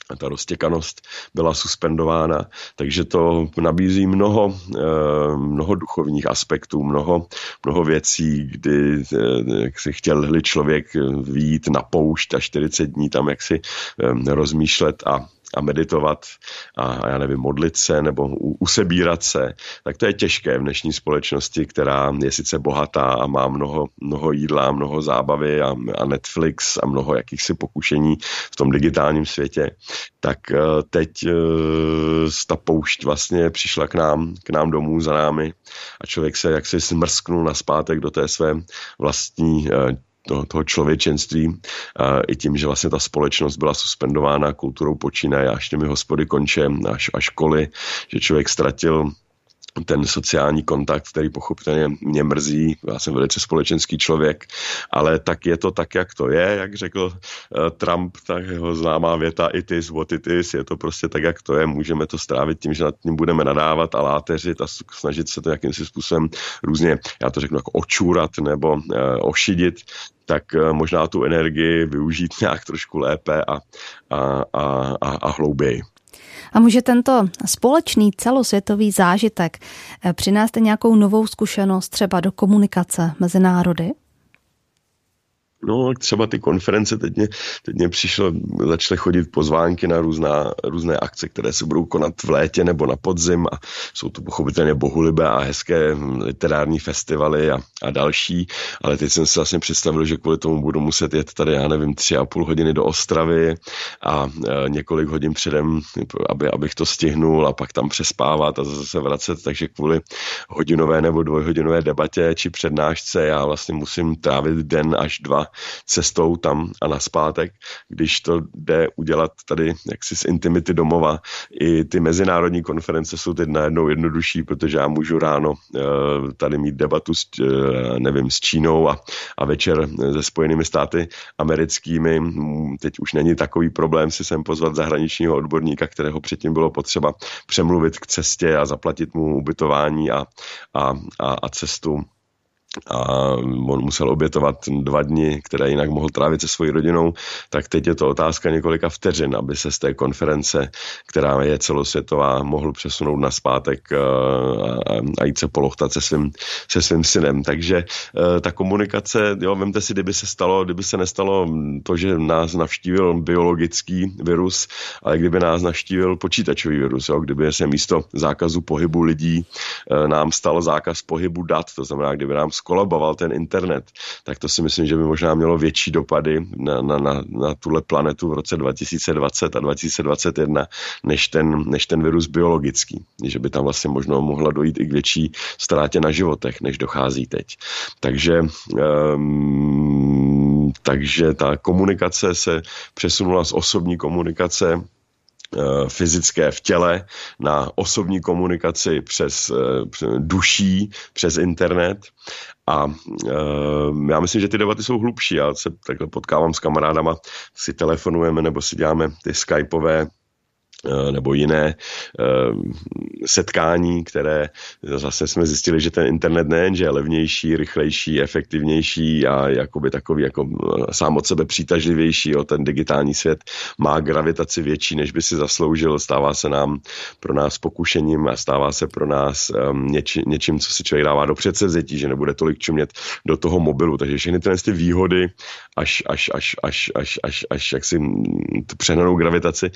A ta roztěkanost byla suspendována, takže to nabízí mnoho, eh, mnoho duchovních aspektů, mnoho, mnoho věcí, kdy eh, jak si chtěl člověk výjít na poušť a 40 dní tam jak si eh, rozmýšlet a a meditovat a já nevím, modlit se nebo usebírat se, tak to je těžké v dnešní společnosti, která je sice bohatá a má mnoho, mnoho jídla, mnoho zábavy a, a Netflix a mnoho jakýchsi pokušení v tom digitálním světě, tak eh, teď eh, ta poušť vlastně přišla k nám, k nám domů za námi a člověk se jaksi smrsknul na zpátek do té své vlastní eh, toho, toho člověčenství i tím, že vlastně ta společnost byla suspendována kulturou počínaje až těmi hospody konče až, a školy, že člověk ztratil ten sociální kontakt, který pochopitelně mě mrzí, já jsem velice společenský člověk, ale tak je to tak, jak to je, jak řekl uh, Trump, tak jeho známá věta it is what it is, je to prostě tak, jak to je, můžeme to strávit tím, že nad tím budeme nadávat a láteřit a snažit se to jakýmsi způsobem různě, já to řeknu jako očůrat nebo uh, ošidit, tak uh, možná tu energii využít nějak trošku lépe a, a, a, a, a hlouběji. A může tento společný celosvětový zážitek eh, přinést nějakou novou zkušenost třeba do komunikace mezi národy? No, třeba ty konference, teď mě, teď mě přišlo, začaly chodit pozvánky na různá, různé akce, které se budou konat v létě nebo na podzim a jsou to pochopitelně bohulibé a hezké literární festivaly a, a další, ale teď jsem si vlastně představil, že kvůli tomu budu muset jet tady, já nevím, tři a půl hodiny do Ostravy a e, několik hodin předem, aby, abych to stihnul a pak tam přespávat a zase se vracet, takže kvůli hodinové nebo dvojhodinové debatě či přednášce já vlastně musím trávit den až dva cestou tam a naspátek, když to jde udělat tady jaksi z intimity domova. I ty mezinárodní konference jsou teď najednou jednodušší, protože já můžu ráno eh, tady mít debatu s, eh, nevím, s Čínou a, a večer se Spojenými státy americkými. Teď už není takový problém si sem pozvat zahraničního odborníka, kterého předtím bylo potřeba přemluvit k cestě a zaplatit mu ubytování a, a, a, a cestu a on musel obětovat dva dny, které jinak mohl trávit se svojí rodinou, tak teď je to otázka několika vteřin, aby se z té konference, která je celosvětová, mohl přesunout na zpátek eh, a jít se polochtat se svým, se svým synem. Takže eh, ta komunikace, jo, vemte si, kdyby se stalo, kdyby se nestalo to, že nás navštívil biologický virus, ale kdyby nás navštívil počítačový virus, jo, kdyby se místo zákazu pohybu lidí eh, nám stal zákaz pohybu dat, to znamená, kdyby nám skolaboval ten internet, tak to si myslím, že by možná mělo větší dopady na, na, na, na tuhle planetu v roce 2020 a 2021, než ten, než ten virus biologický. Že by tam vlastně možno mohla dojít i k větší ztrátě na životech, než dochází teď. Takže um, takže ta komunikace se přesunula z osobní komunikace fyzické v těle na osobní komunikaci přes eh, duší, přes internet. A eh, já myslím, že ty debaty jsou hlubší. Já se takhle potkávám s kamarádama, si telefonujeme nebo si děláme ty skypové Eh, nebo jiné eh, setkání, které zase jsme zjistili, že ten internet nejen, že je levnější, rychlejší, efektivnější a jakoby takový jako eh, sám od sebe přitažlivější, jo, ten digitální svět má gravitaci větší, než by si zasloužil, stává se nám pro nás pokušením a stává se pro nás um, něči, něčím, co si člověk dává do předsevzetí, že nebude tolik čumět do toho mobilu, takže všechny tyhle ty výhody až, až, až, až, až, až, až jak si tu přehnanou gravitaci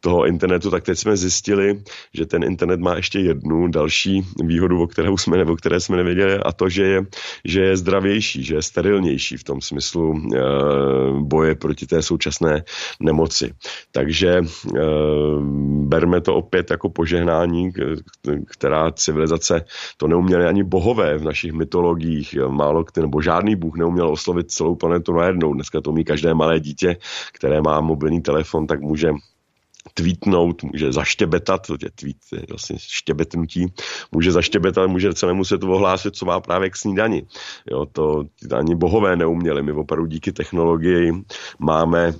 toho internetu internetu, tak teď jsme zjistili, že ten internet má ještě jednu další výhodu, o které jsme, nebo které jsme nevěděli, a to, že je, že je zdravější, že je sterilnější v tom smyslu e, boje proti té současné nemoci. Takže e, berme to opět jako požehnání, která civilizace, to neuměli ani bohové v našich mytologiích, málo nebo žádný bůh neuměl oslovit celou planetu najednou. Dneska to umí každé malé dítě, které má mobilní telefon, tak může tweetnout, může zaštěbetat, to je tweet, je vlastně štěbetnutí, může zaštěbetat, může celému světu ohlásit, co má právě k snídani. Jo, to ani bohové neuměli. My opravdu díky technologii máme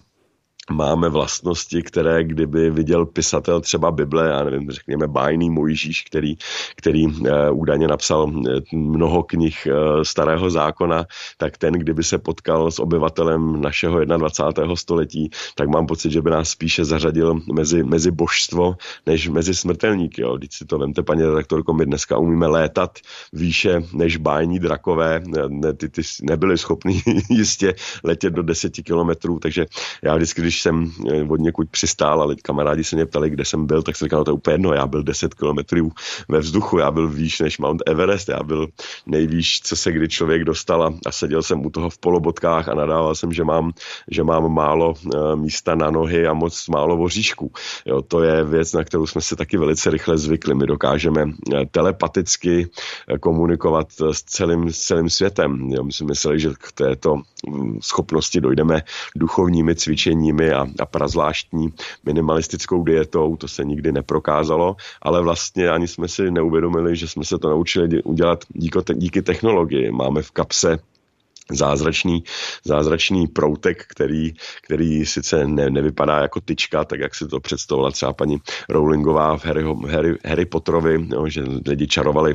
máme vlastnosti, které kdyby viděl pisatel třeba Bible, já nevím, řekněme bájný Mojžíš, který, který uh, údajně napsal eh, mnoho knih uh, starého zákona, tak ten, kdyby se potkal s obyvatelem našeho 21. století, tak mám pocit, že by nás spíše zařadil mezi, mezi božstvo, než mezi smrtelníky. Jo. Když si to vemte, paní redaktorko, my dneska umíme létat výše než bájní drakové, ne, ty, ty nebyli schopni jistě letět do deseti kilometrů, takže já vždycky, když když jsem eh, od někud přistál a kamarádi se mě ptali, kde jsem byl, tak jsem říkal, no to je úplně jedno, já byl 10 kilometrů ve vzduchu, já byl výš než Mount Everest, já byl nejvýš, co se kdy člověk dostal a, seděl jsem u toho v polobotkách a nadával jsem, že mám, že mám málo uh, místa na nohy a moc málo voříšku. Jo, to je věc, na kterou jsme se taky velice rychle zvykli. My dokážeme uh, telepaticky komunikovat s celým, s celým světem. Jo, my si mysleli, že k této um, schopnosti dojdeme duchovními cvičeními a, a prazvláštní minimalistickou dietou, to se nikdy neprokázalo, ale vlastně ani jsme si neuvědomili, že jsme se to naučili udělat díky technologii. Máme v kapse zázračný, zázračný proutek, který, který sice ne, nevypadá jako tyčka, tak jak si to představila třeba paní Rowlingová v Harry, Harry, Harry Potterovi, jo, že lidi čarovali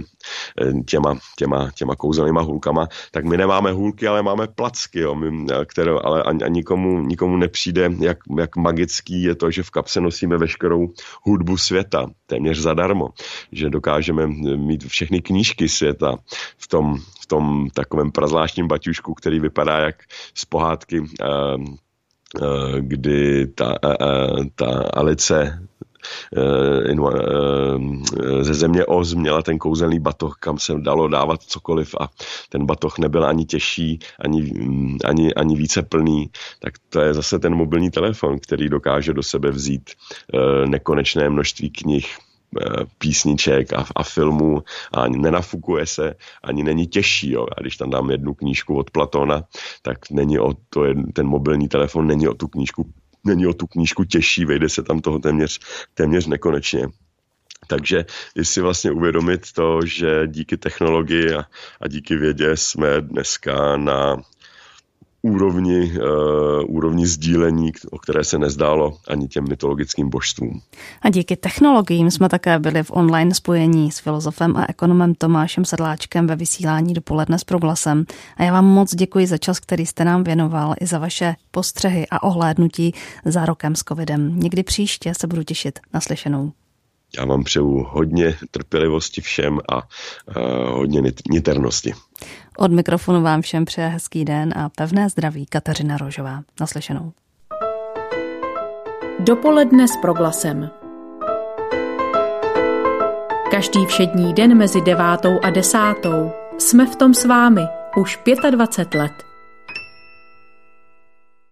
eh, těma, těma, těma kouzelnýma hůlkama, tak my nemáme hůlky, ale máme placky, jo, my, které, ale a, a nikomu, nikomu nepřijde, jak, jak magický je to, že v kapse nosíme veškerou hudbu světa, téměř zadarmo, že dokážeme mít všechny knížky světa v tom, tom takovém prazvláštním baťušku, který vypadá jak z pohádky, uh, uh, kdy ta, uh, ta Alice ze země Oz měla ten kouzelný batoh, kam se dalo dávat cokoliv a ten batoh nebyl ani těžší, ani, ani, ani více plný, tak to je zase ten mobilní telefon, který dokáže do sebe vzít nekonečné množství knih, písniček a, a filmů a nenafukuje se, ani není těžší. Jo. A když tam dám jednu knížku od Platona, tak není o to, ten mobilní telefon není o tu knížku není o tu knížku těžší, vejde se tam toho téměř, téměř nekonečně. Takže si vlastně uvědomit to, že díky technologii a, a díky vědě jsme dneska na úrovni, uh, úrovni sdílení, o které se nezdálo ani těm mytologickým božstvům. A díky technologiím jsme také byli v online spojení s filozofem a ekonomem Tomášem Sedláčkem ve vysílání dopoledne s proglasem. A já vám moc děkuji za čas, který jste nám věnoval i za vaše postřehy a ohlédnutí za rokem s covidem. Někdy příště se budu těšit na slyšenou. Já vám přeju hodně trpělivosti všem a uh, hodně niternosti. Od mikrofonu vám všem přeje hezký den a pevné zdraví Kateřina Rožová. Naslyšenou. Dopoledne s proglasem. Každý všední den mezi devátou a desátou jsme v tom s vámi už 25 let.